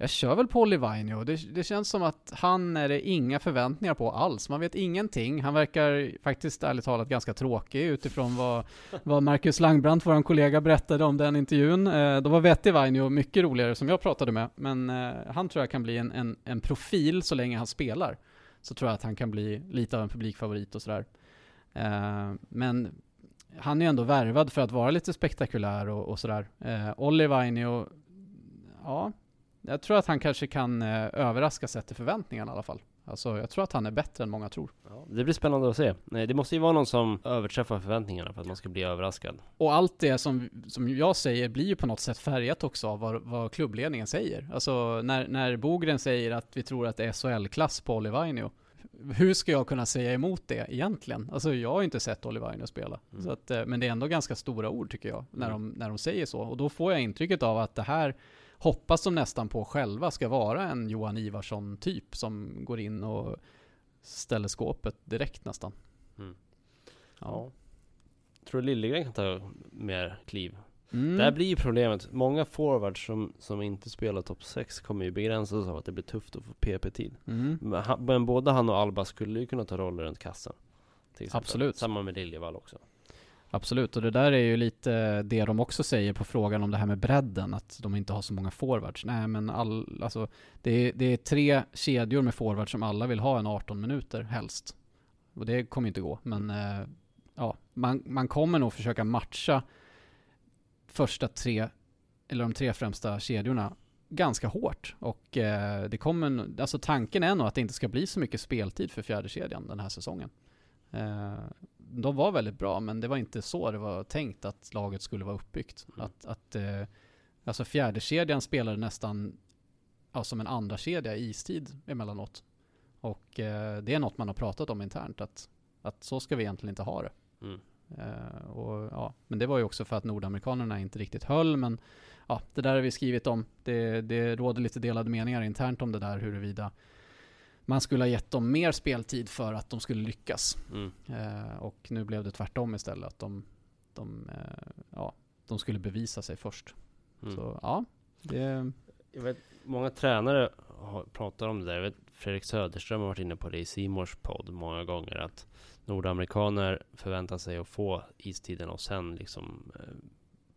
jag kör väl på Livainio. Det, det känns som att han är det inga förväntningar på alls. Man vet ingenting. Han verkar faktiskt ärligt talat ganska tråkig utifrån vad, vad Marcus Langbrandt, vår kollega, berättade om den intervjun. Eh, då var Vetti Vainio mycket roligare som jag pratade med. Men eh, han tror jag kan bli en, en, en, profil så länge han spelar. Så tror jag att han kan bli lite av en publikfavorit och sådär. Eh, men han är ju ändå värvad för att vara lite spektakulär och, och sådär. Eh, Olli Vainio, ja, jag tror att han kanske kan eh, överraska sett till förväntningarna i alla fall. Alltså jag tror att han är bättre än många tror. Ja, det blir spännande att se. Nej, det måste ju vara någon som överträffar förväntningarna för att man ska bli överraskad. Och allt det som, som jag säger blir ju på något sätt färgat också av vad, vad klubbledningen säger. Alltså när, när Bogren säger att vi tror att det är SHL-klass på Olivainio. Hur ska jag kunna säga emot det egentligen? Alltså jag har inte sett Olivainio spela. Mm. Så att, eh, men det är ändå ganska stora ord tycker jag, när, mm. de, när de säger så. Och då får jag intrycket av att det här hoppas de nästan på själva ska vara en Johan Ivarsson typ som går in och ställer skåpet direkt nästan. Mm. Ja. Tror du Liljegren kan ta mer kliv? Mm. Det här blir ju problemet. Många forwards som, som inte spelar topp 6 kommer ju begränsas av att det blir tufft att få PP-tid. Mm. Men, men både han och Alba skulle ju kunna ta roller runt kassen. Absolut. Samma med Liljevall också. Absolut, och det där är ju lite det de också säger på frågan om det här med bredden, att de inte har så många forwards. Nej men all, alltså, det, är, det är tre kedjor med forwards som alla vill ha en 18 minuter helst. Och det kommer inte gå, men eh, ja, man, man kommer nog försöka matcha första tre, eller de tre främsta kedjorna ganska hårt. Och eh, det kommer, alltså tanken är nog att det inte ska bli så mycket speltid för fjärde kedjan den här säsongen. Eh, de var väldigt bra, men det var inte så det var tänkt att laget skulle vara uppbyggt. Mm. Att, att eh, alltså fjärdekedjan spelade nästan ja, som en andra kedja i istid emellanåt. Och eh, det är något man har pratat om internt, att, att så ska vi egentligen inte ha det. Mm. Eh, och, ja, men det var ju också för att nordamerikanerna inte riktigt höll, men ja, det där har vi skrivit om. Det, det råder lite delade meningar internt om det där, huruvida man skulle ha gett dem mer speltid för att de skulle lyckas. Mm. Eh, och nu blev det tvärtom istället, att de, de, eh, ja, de skulle bevisa sig först. Mm. Så ja, det... Jag vet, många tränare har, pratar om det där. Jag vet, Fredrik Söderström har varit inne på det i Simors podd många gånger. Att nordamerikaner förväntar sig att få istiden och sen liksom eh,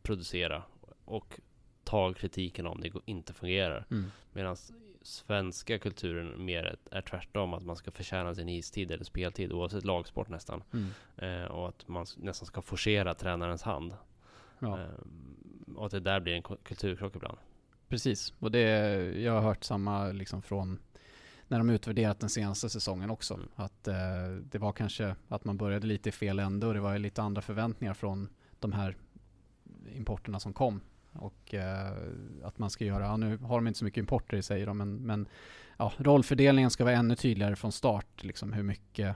producera. Och ta kritiken om det inte fungerar. Mm. Medan svenska kulturen mer är tvärtom, att man ska förtjäna sin istid eller speltid oavsett lagsport nästan. Mm. Eh, och att man nästan ska forcera tränarens hand. Ja. Eh, och att det där blir en kulturkrock ibland. Precis, och det, jag har hört samma liksom från när de utvärderat den senaste säsongen också. Mm. Att eh, det var kanske att man började lite i fel ände och det var lite andra förväntningar från de här importerna som kom och eh, att man ska göra, ja, nu har de inte så mycket importer säger de, men, men ja, rollfördelningen ska vara ännu tydligare från start, liksom hur mycket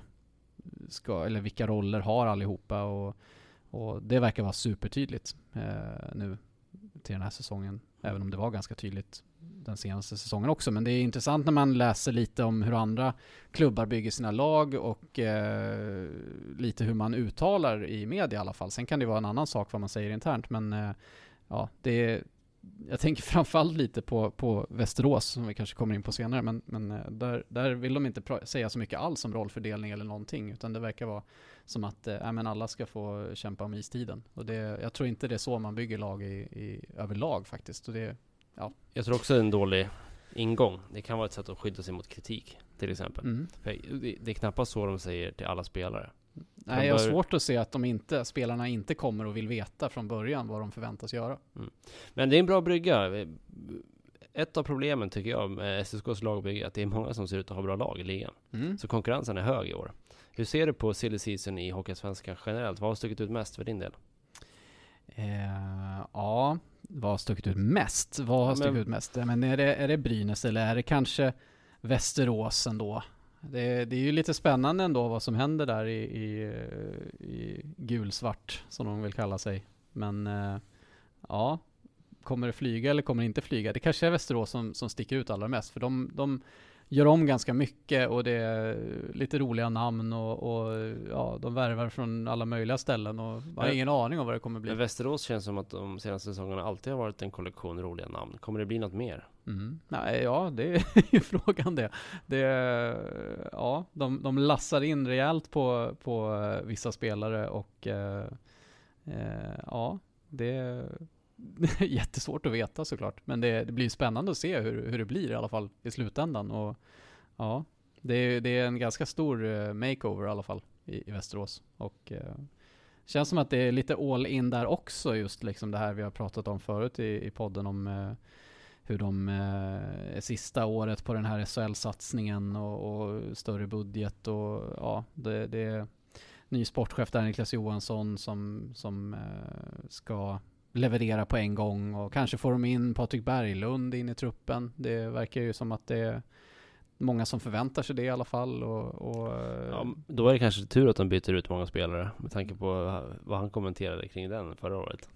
ska, eller vilka roller har allihopa och, och det verkar vara supertydligt eh, nu till den här säsongen, även om det var ganska tydligt den senaste säsongen också. Men det är intressant när man läser lite om hur andra klubbar bygger sina lag och eh, lite hur man uttalar i media i alla fall. Sen kan det vara en annan sak vad man säger internt, men eh, ja, det är jag tänker framförallt lite på, på Västerås som vi kanske kommer in på senare, men, men eh, där, där vill de inte säga så mycket alls om rollfördelning eller någonting, utan det verkar vara som att äh, men alla ska få kämpa om istiden. Och det, jag tror inte det är så man bygger lag i, i överlag faktiskt. Och det, ja. Jag tror också det är en dålig ingång. Det kan vara ett sätt att skydda sig mot kritik, till exempel. Mm. Det, det är knappast så de säger till alla spelare. Nej, jag har svårt att se att de inte, spelarna inte kommer och vill veta från början vad de förväntas göra. Mm. Men det är en bra brygga. Ett av problemen tycker jag med SSKs lagbygge är att det är många som ser ut att ha bra lag i ligan. Mm. Så konkurrensen är hög i år. Hur ser du på silly season i Hockeysvenskan generellt? Vad har stuckit ut mest för din del? Eh, ja, vad har stuckit ut mest? Vad har stuckit ut mest? Men är det, är det Brynäs eller är det kanske Västerås ändå? Det, det är ju lite spännande ändå vad som händer där i, i, i gulsvart, som de vill kalla sig. Men eh, ja, kommer det flyga eller kommer det inte flyga? Det kanske är Västerås som, som sticker ut allra mest, för de, de gör om ganska mycket och det är lite roliga namn och, och ja, de värvar från alla möjliga ställen och man har ingen aning om vad det kommer bli. Men Västerås känns som att de senaste säsongerna alltid har varit en kollektion roliga namn. Kommer det bli något mer? Mm. Nej, ja, det är ju frågan det. det ja, de, de lassar in rejält på, på vissa spelare och eh, eh, ja, det jättesvårt att veta såklart. Men det, det blir spännande att se hur, hur det blir i alla fall i slutändan. Och ja, det är, det är en ganska stor eh, makeover i alla fall i, i Västerås. Och eh, känns som att det är lite all in där också, just liksom det här vi har pratat om förut i, i podden om eh, hur de eh, sista året på den här SHL-satsningen och, och, större budget och ja, det, det är ny sportchef där, Niklas Johansson, som, som eh, ska leverera på en gång och kanske får de in Patrik Berglund in i truppen. Det verkar ju som att det är många som förväntar sig det i alla fall. Och, och eh, ja, då är det kanske tur att de byter ut många spelare med tanke på vad han kommenterade kring den förra året.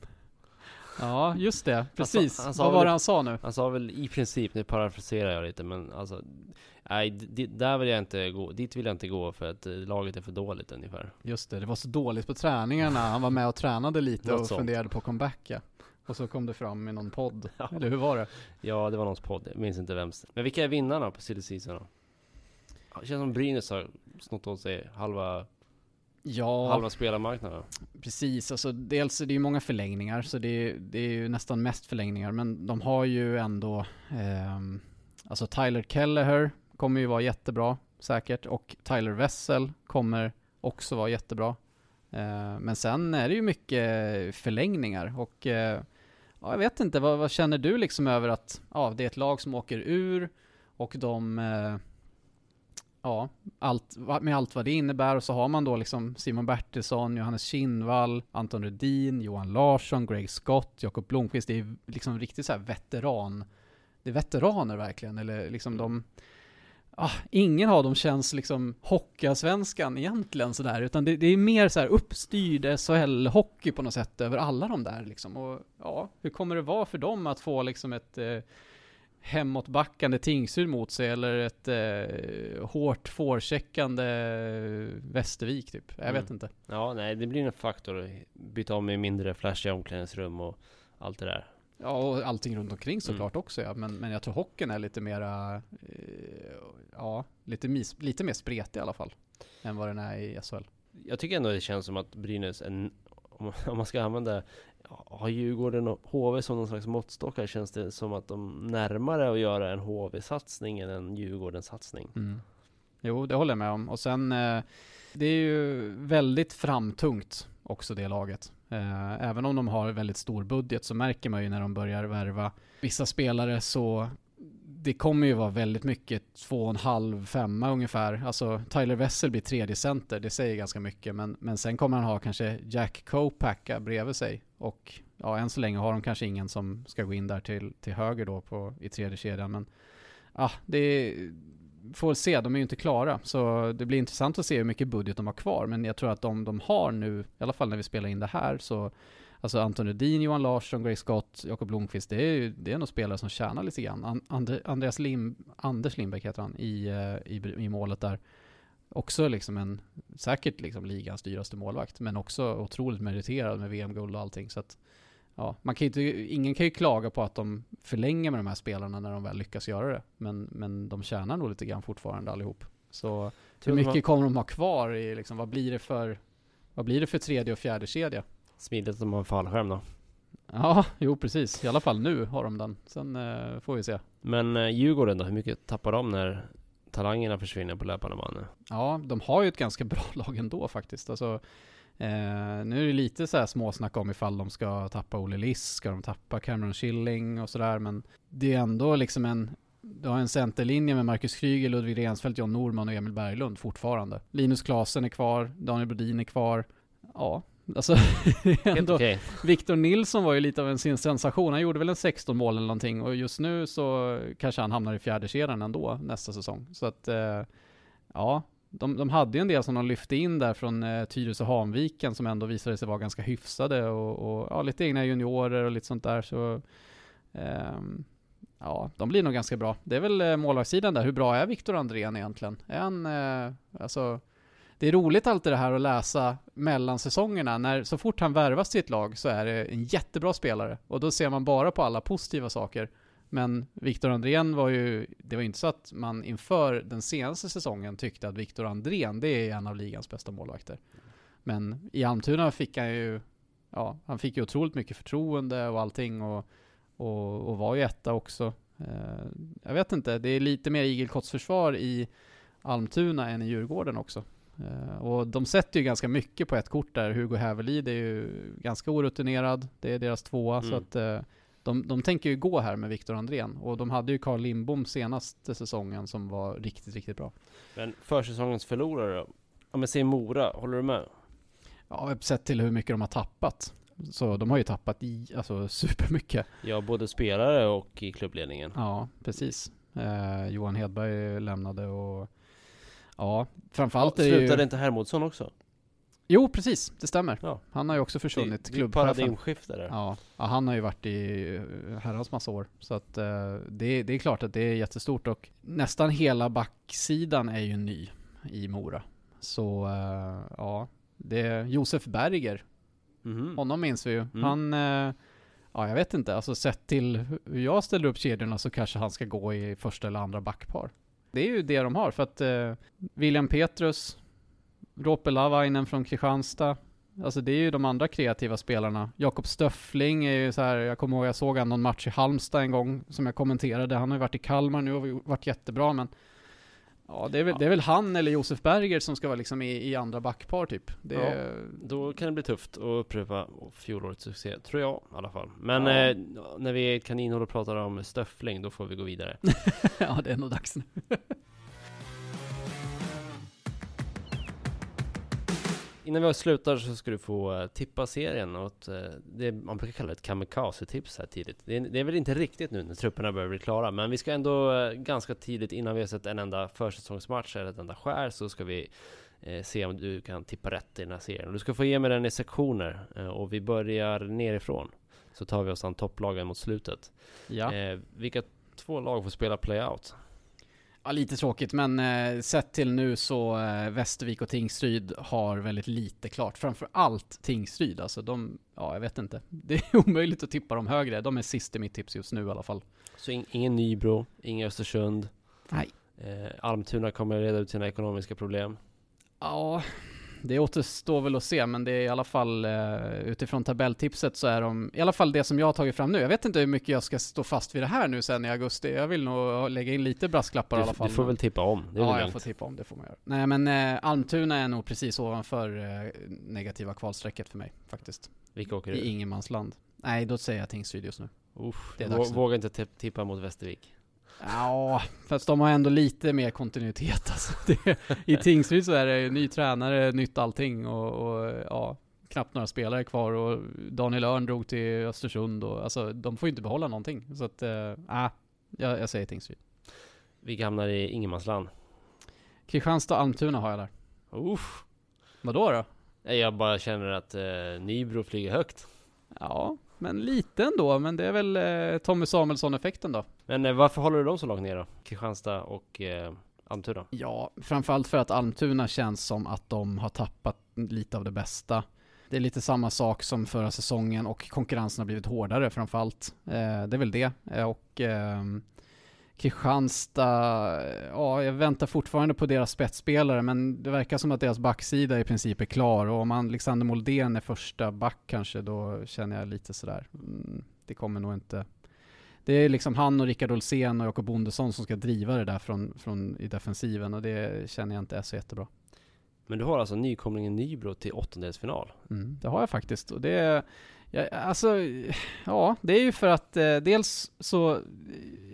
Ja, just det. Precis. Han sa, han Vad var det han sa nu? Han sa väl i princip, nu parafraserar jag lite, men alltså Nej, där vill jag inte gå, dit vill jag inte gå för att eh, laget är för dåligt ungefär. Just det, det var så dåligt på träningarna. Han var med och tränade lite och sånt. funderade på comebacka. Och så kom det fram i någon podd, ja. eller hur var det? Ja, det var någons podd, jag minns inte vems. Men vilka är vinnarna på silly season då? Det känns som Brynäs har snott åt sig halva Ja, halva spelarmarknaden. Precis, alltså dels är det ju många förlängningar, så det, det är ju nästan mest förlängningar, men de har ju ändå, eh, alltså Tyler Kelleher kommer ju vara jättebra, säkert, och Tyler Wessel kommer också vara jättebra. Eh, men sen är det ju mycket förlängningar och eh, ja, jag vet inte, vad, vad, känner du liksom över att ja, det är ett lag som åker ur och de eh, ja, allt, med allt vad det innebär och så har man då liksom Simon Bertilsson, Johannes Kinnvall, Anton Rudin, Johan Larsson, Greg Scott, Jakob Blomqvist. Det är liksom riktigt så veteran. Det är veteraner verkligen, eller liksom de ah, ingen av dem känns liksom hockeyallsvenskan egentligen sådär, utan det, det, är mer så här uppstyrd SHL-hockey på något sätt över alla de där liksom. Och ja, hur kommer det vara för dem att få liksom ett eh, hemåtbackande Tingsryd mot sig eller ett eh, hårt forecheckande Västervik typ. Jag mm. vet inte. Ja, nej, det blir en faktor. Byta om med mindre flashiga omklädningsrum och allt det där. Ja, och allting runt omkring såklart mm. också ja. Men, men jag tror hockeyn är lite mera, eh, ja, lite, mis, lite mer spretig i alla fall. Än vad den är i SHL. Jag tycker ändå det känns som att Brynäs, en, om man ska använda har Djurgården och HV som någon slags måttstockar känns det som att de närmare att göra en HV-satsning än en Djurgården-satsning. Mm. Jo, det håller jag med om. Och sen, eh, det är ju väldigt framtungt också det laget. Eh, även om de har väldigt stor budget så märker man ju när de börjar värva vissa spelare så det kommer ju vara väldigt mycket två och en halv, femma ungefär. Alltså Tyler Wessel blir tredje center, det säger ganska mycket. Men, men sen kommer han ha kanske Jack Kopacka bredvid sig. Och ja, än så länge har de kanske ingen som ska gå in där till, till höger då på, i tredje kedjan. Men ja, det får se, de är ju inte klara. Så det blir intressant att se hur mycket budget de har kvar. Men jag tror att de de har nu, i alla fall när vi spelar in det här, så Alltså Anton Rudin, Johan Larsson, Greg Scott, Jakob Blomqvist, det är ju det är nog spelare som tjänar lite grann. An, And, Andreas Lim, Anders Lindbäck heter han, i, eh, i, i målet där. Också liksom en, säkert liksom ligans dyraste målvakt, men också otroligt meriterad med VM-guld och allting. Så att, ja, man kan inte, ingen kan ju klaga på att de förlänger med de här spelarna när de väl lyckas göra det. Men, men de tjänar nog lite grann fortfarande allihop. Så hur mycket kommer de ha kvar i, liksom, vad blir det för, vad blir det för tredje och fjärde kedja? Smidigt att de har en fallskärm då. Ja, jo precis. I alla fall nu har de den. Sen eh, får vi se. Men eh, Djurgården då, hur mycket tappar de när talangerna försvinner på löpande band? Ja, de har ju ett ganska bra lag ändå faktiskt. Alltså, eh, nu är det lite så här småsnack om ifall de ska tappa Olle Liss, ska de tappa Cameron Schilling och sådär, men det är ändå liksom en, du har en centerlinje med Marcus Kryger, Ludvig Rensfeldt, John Norman och Emil Berglund fortfarande. Linus Klasen är kvar, Daniel Brodin är kvar. Ja, alltså ändå, okay. Victor Nilsson var ju lite av en sin sensation. Han gjorde väl en 16 mål eller någonting och just nu så kanske han hamnar i fjärde kedjan ändå nästa säsong. Så att, eh, ja, de, de hade ju en del som de lyfte in där från eh, Tyresö Hanviken som ändå visade sig vara ganska hyfsade och, och ja, lite egna juniorer och lite sånt där. Så, eh, ja, de blir nog ganska bra. Det är väl eh, målvaktssidan där. Hur bra är Viktor Andrén egentligen? Är han, eh, alltså, det är roligt alltid det här att läsa mellan säsongerna. När, så fort han värvas till ett lag så är det en jättebra spelare. Och då ser man bara på alla positiva saker. Men Viktor Andrén var ju, det var ju inte så att man inför den senaste säsongen tyckte att Viktor Andrén, det är en av ligans bästa målvakter. Men i Almtuna fick han ju, ja, han fick ju otroligt mycket förtroende och allting och, och, och var ju etta också. Eh, jag vet inte, det är lite mer igelkottsförsvar i Almtuna än i Djurgården också. Uh, och de sätter ju ganska mycket på ett kort där. Hugo Hävelid är ju ganska orutinerad. Det är deras tvåa. Mm. Så att uh, de, de tänker ju gå här med Viktor Andrén. Och de hade ju Carl Lindbom senaste säsongen som var riktigt, riktigt bra. Men försäsongens förlorare då? Om jag säger Mora, håller du med? Ja, sett till hur mycket de har tappat. Så de har ju tappat i, alltså supermycket. Ja, både spelare och i klubbledningen. Ja, precis. Uh, Johan Hedberg lämnade och Ja, framförallt ja, är det ju... Slutade inte Hermodsson också? Jo, precis. Det stämmer. Ja. Han har ju också försvunnit. Det, det är paradigmskifte där. Ja. ja, han har ju varit i eh, herrans massa år. Så att uh, det, det är klart att det är jättestort och nästan hela backsidan är ju ny i Mora. Så uh, ja, det är Josef Berger. Mm. Honom minns vi ju. Mm. Han, uh, ja jag vet inte, alltså sett till hur jag ställer upp kedjorna så kanske han ska gå i första eller andra backpar. Det är ju det de har för att eh, William Petrus, Roope Lavainen från Kristianstad, Alltså det är ju de andra kreativa spelarna. Jakob Stöffling är ju så här, jag kommer ihåg jag såg han någon match i Halmstad en gång som jag kommenterade. Han har ju varit i Kalmar nu och varit jättebra men Ja, det är, väl, ja. det är väl han eller Josef Berger som ska vara liksom i, i andra backpar typ. Det ja, då kan det bli tufft att upprepa fjolårets succé, tror jag i alla fall. Men ja. eh, när vi är kaninhål och pratar om stöffling, då får vi gå vidare. ja, det är nog dags nu. Innan vi slutar så ska du få uh, tippa serien och uh, det, man brukar kalla det ett kamikaze-tips här tidigt. Det är, det är, väl inte riktigt nu när trupperna börjar bli klara, men vi ska ändå uh, ganska tidigt innan vi har sett en enda försäsongsmatch eller ett enda skär så ska vi se om du kan tippa rätt i den här serien. Du ska få ge mig den i sektioner och vi börjar nerifrån. Så tar vi oss an topplagen mot slutet. Ja. vilka två lag får spela playout? Ja, lite tråkigt, men eh, sett till nu så eh, Västervik och Tingsryd har väldigt lite klart. Framför allt Tingsryd, alltså de, ja jag vet inte. Det är omöjligt att tippa dem högre. De är sist i mitt tips just nu i alla fall. Så in, ingen Nybro, ingen Östersund? Nej. Eh, Almtuna kommer reda ut sina ekonomiska problem? Ja, det återstår väl att se, men det är i alla fall uh, utifrån tabelltipset så är de, i alla fall det som jag har tagit fram nu. Jag vet inte hur mycket jag ska stå fast vid det här nu sen i augusti. Jag vill nog lägga in lite brasklappar du, i alla fall. Du får väl tippa om, Ja, jag får tippa om, det får man göra. Nej men uh, Almtuna är nog precis ovanför uh, negativa kvalstrecket för mig, faktiskt. Vilka åker du? I ingenmansland. Nej, då säger jag Tingsryd just nu. Uff, det är dags våga inte tippa mot Västervik. Ja, fast de har ändå lite mer kontinuitet alltså. Det, I Tingsryd så är det ny tränare, nytt allting och, och, ja, knappt några spelare kvar och Daniel Örn drog till Östersund och alltså de får ju inte behålla någonting. Så att, äh, jag, jag säger Tingsryd. Vi hamnar i ingenmansland. Kristianstad Almtuna har jag där. Uff. Vadå då? Jag bara känner att eh, Nybro flyger högt. Ja, men lite ändå. Men det är väl eh, Tommy Samuelsson-effekten då. Men eh, varför håller du dem så långt ner då? Kristianstad och eh, Almtuna? Ja, framförallt för att Almtuna känns som att de har tappat lite av det bästa. Det är lite samma sak som förra säsongen och konkurrensen har blivit hårdare framförallt. Eh, det är väl det. Eh, och eh, Kristianstad, ja, jag väntar fortfarande på deras spetsspelare, men det verkar som att deras backsida i princip är klar. Och om Alexander Moldén är första back kanske, då känner jag lite sådär, mm, det kommer nog inte det är liksom han och Rickard Olsén och Jakob Bondesson som ska driva det där från, från i defensiven och det känner jag inte är så jättebra. Men du har alltså nykomlingen Nybro till åttondelsfinal? Mm, det har jag faktiskt och det är, ja, alltså, ja, det är ju för att eh, dels så,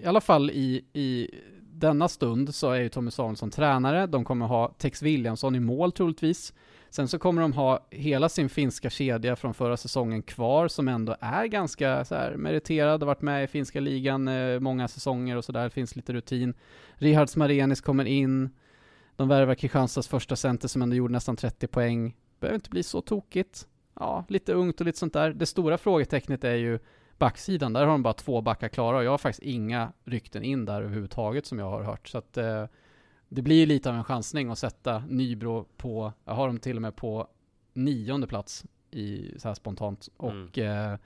i alla fall i, i denna stund så är ju Tommy Samuelsson tränare, de kommer ha Tex Williamson i mål troligtvis. Sen så kommer de ha hela sin finska kedja från förra säsongen kvar som ändå är ganska så här meriterad, har varit med i finska ligan eh, många säsonger och sådär, finns lite rutin. Rihards Marenis kommer in, de värvar Kristianstads första center som ändå gjorde nästan 30 poäng. Behöver inte bli så tokigt. Ja, lite ungt och lite sånt där. Det stora frågetecknet är ju backsidan. Där har de bara två backar klara och jag har faktiskt inga rykten in där överhuvudtaget som jag har hört. Så att eh, det blir lite av en chansning att sätta Nybro på, jag har dem till och med på nionde plats i så här spontant. Mm. Och eh,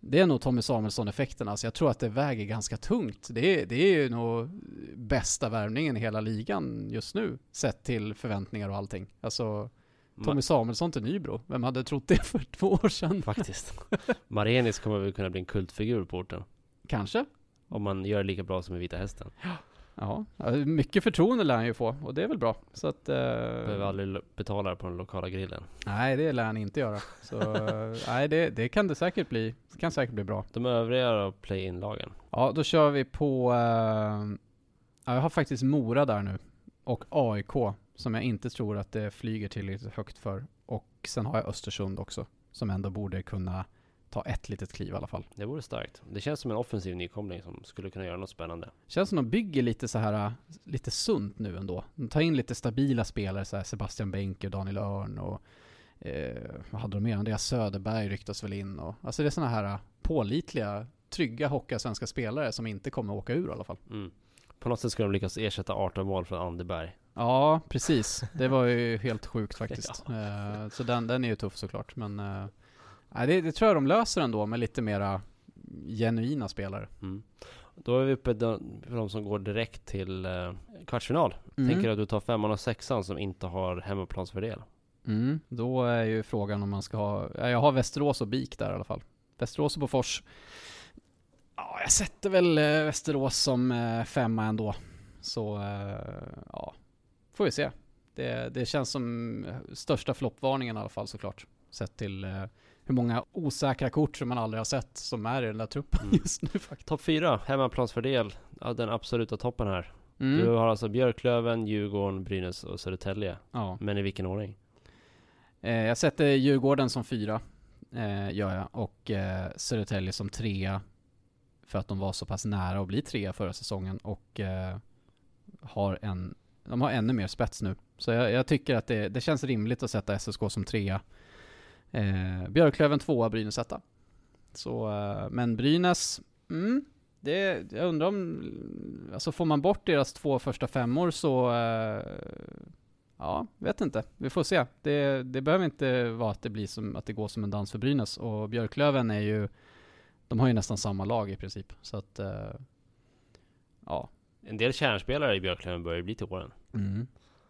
det är nog Tommy Samuelsson-effekten. Alltså jag tror att det väger ganska tungt. Det är, det är ju nog bästa värvningen i hela ligan just nu, sett till förväntningar och allting. Alltså, Tommy Samuelsson till Nybro. Vem hade trott det för två år sedan? Faktiskt. Marenis kommer väl kunna bli en kultfigur på orten. Kanske. Om man gör det lika bra som i Vita Hästen. Ja, mycket förtroende lär han ju få och det är väl bra. Så att... Eh, Behöver aldrig betala på den lokala grillen. nej, det lär han inte göra. Så nej, det, det kan det säkert bli. Det kan säkert bli bra. De övriga då, play-in-lagen. Ja, då kör vi på... Eh, ja, jag har faktiskt Mora där nu. Och AIK, som jag inte tror att det flyger tillräckligt högt för. Och sen har jag Östersund också, som ändå borde kunna ta ett litet kliv i alla fall. Det vore starkt. Det känns som en offensiv nykomling som skulle kunna göra något spännande. Känns som de bygger lite så här, lite sunt nu ändå. De tar in lite stabila spelare, så här Sebastian Benker, Daniel Örn och eh, vad hade de mer? Andreas Söderberg ryktas väl in och alltså det är såna här pålitliga, trygga hocka svenska spelare som inte kommer åka ur i alla fall. Mm. På något sätt ska de lyckas ersätta 18 mål från Anderberg. Ja, precis. Det var ju helt sjukt faktiskt. Eh, så den, den är ju tuff såklart, men eh, nej, det, det tror jag de löser ändå med lite mera genuina spelare. Mm. Då är vi uppe för de som går direkt till eh, kvartsfinal. Mm. Tänker att du tar femman och sexan som inte har hemmaplansfördel. Mm, då är ju frågan om man ska ha, ja, jag har Västerås och BIK där i alla fall. Västerås och Bofors. Ja, jag sätter väl Västerås som femma ändå. Så, ja, får vi se. Det, det känns som eh, största floppvarningen i alla fall såklart. Sett till eh, hur många osäkra kort som man aldrig har sett som är i den där truppen Mm. just nu faktiskt. Topp fyra, hemmaplansfördel. Ja, den absoluta toppen här. Mm. Du har alltså Björklöven, Djurgården, Brynäs och Södertälje. Ja. Men i vilken ordning? Eh, jag sätter Djurgården som fyra, eh, gör jag. Och eh, Södertälje som trea. För att de var så pass nära att bli trea förra säsongen. Och eh, har en, de har ännu mer spets nu. Så jag, jag tycker att det, det känns rimligt att sätta SSK som trea. Eh, Björklöven tvåa, Brynäs etta. Så, eh, men Brynäs, mm, det, jag undrar om, alltså får man bort deras två första femmor så eh, Ja, vet inte. Vi får se. Det, det behöver inte vara att det blir som, att det går som en dans för Brynäs. Och Björklöven är ju, de har ju nästan samma lag i princip. Så att, eh, ja. En del kärnspelare i Björklöven börjar bli till åren.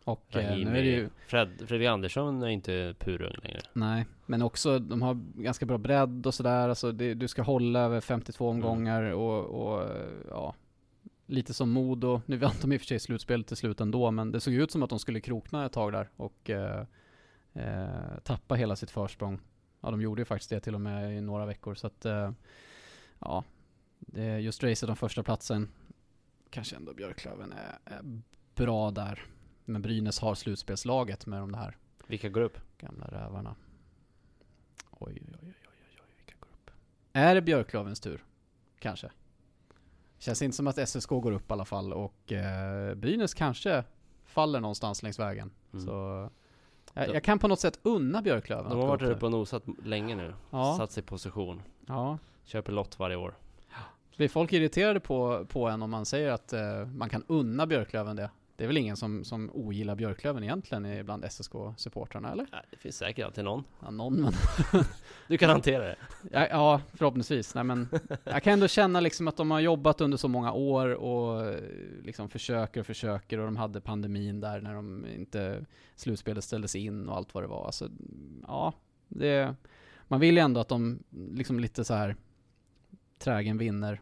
Och eh, Rahimi, nu är det ju, Fred, Fredrik Andersson är inte purung längre. nej, men också de har ganska bra bredd och sådär. Alltså det, du ska hålla över 52 omgångar och, och eh, ja. Lite som Modo, nu vann de i och för sig slutspelet till slut ändå, men det såg ut som att de skulle krokna ett tag där och eh, eh, tappa hela sitt försprång. Ja, de gjorde ju faktiskt det till och med i några veckor, så att eh, ja, det just racet om första platsen kanske ändå Björklöven är, är bra där. Men Brynäs har slutspelslaget med de här Vilka går upp? gamla rävarna. Oj, oj, oj, oj, oj, oj, vilka går upp? Är det Björklövens tur? Kanske. Känns inte som att SSK går upp i alla fall och eh, Brynäs kanske faller någonstans längs vägen. Mm. Så Jag, jag kan på något sätt unna Björklöven De har varit uppe och nosat länge nu. Ja. Satt sig i position. Ja. Köper lott varje år. Blir folk irriterade på, på en om man säger att eh, man kan unna Björklöven det? Det är väl ingen som, som ogillar Björklöven egentligen i- bland SSK-supportrarna eller? Nej, det finns säkert alltid någon. Ja, någon men... Du kan hantera det. Ja, ja, förhoppningsvis. Nej, men jag kan ändå känna liksom att de har jobbat under så många år och eh, liksom försöker och försöker och de hade pandemin där när de inte slutspelet ställdes in och allt vad det var. Alltså, ja, det, man vill ju ändå att de liksom lite så här trägen vinner.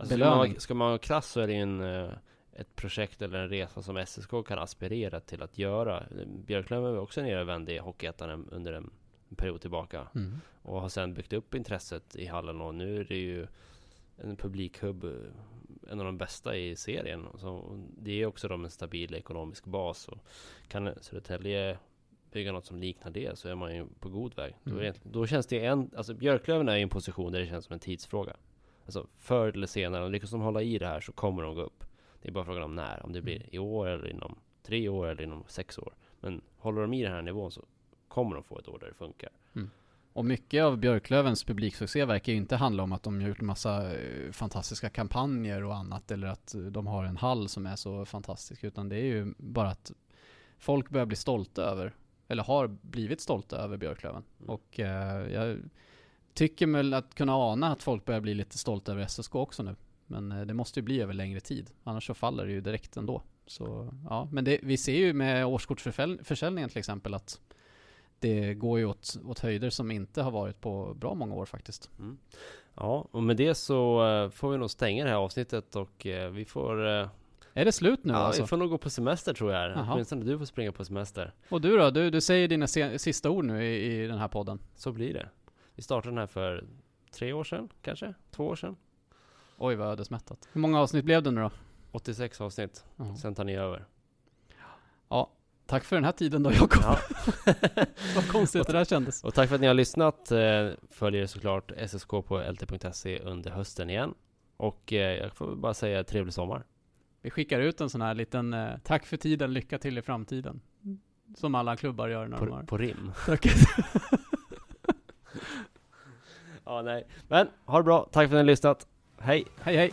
Alltså, ska, man, ska man vara krass så är det en, eh, ett projekt eller en resa som SSK kan aspirera till att göra. Björklöven var också nere i Hockeyettan under en period tillbaka. Mm. Och har sen byggt upp intresset i hallen och nu är det ju en publikhubb, eh, en av de bästa i serien. Så det är också de en stabil ekonomisk bas. Och kan Södertälje bygga något som liknar det så är man ju på god väg. Då, Mm. det, då känns det en, alltså Björklöven är i en position där det känns som en tidsfråga. Alltså förr eller senare, om lyckas de hålla i det här så kommer de gå upp. Det är bara frågan om när, om det blir i år eller inom tre år eller inom sex år. Men håller de i den här nivån så kommer de få ett år där det funkar. Och mycket av Björklövens publiksuccé verkar ju inte handla om att de har gjort massa eh, fantastiska kampanjer och annat eller att eh, de har en hall som är så fantastisk utan det är ju bara att folk börjar bli stolta över eller har blivit stolta över Björklöven. Mm. Och eh, jag tycker väl att kunna ana att folk börjar bli lite stolta över SSK också nu. Men eh, det måste ju bli över längre tid. Annars så faller det ju direkt ändå. Så ja, men det, vi ser ju med årskortsförsäljningen till exempel att det går ju åt, åt höjder som inte har varit på bra många år faktiskt. Mm. Ja, och med det så eh, får vi nog stänga det här avsnittet och eh, vi får... Är det slut nu ja, alltså? vi får nog gå på semester tror jag. Åtminstone du får springa på semester. Och du då? Du, du säger dina sista ord nu i, i den här podden. Så blir det. Vi startade den här för tre år sedan, kanske? Två år sedan? Oj vad ödesmättat. Hur många avsnitt blev det nu då? 86 avsnitt. Ja. Sen tar ni över. Ja, tack för den här tiden då Jakob. Ja. vad konstigt det där kändes. Och tack för att ni har lyssnat. Eh, Följer såklart SSK på lt.se under hösten igen. Och eh, jag får bara säga trevlig sommar. Vi skickar ut en sån här liten eh, tack för tiden, lycka till i framtiden. Som alla klubbar gör när de har. På, på rim. Ja, nej. Men ha det bra. Tack för att ni har lyssnat. Hej! hej hej.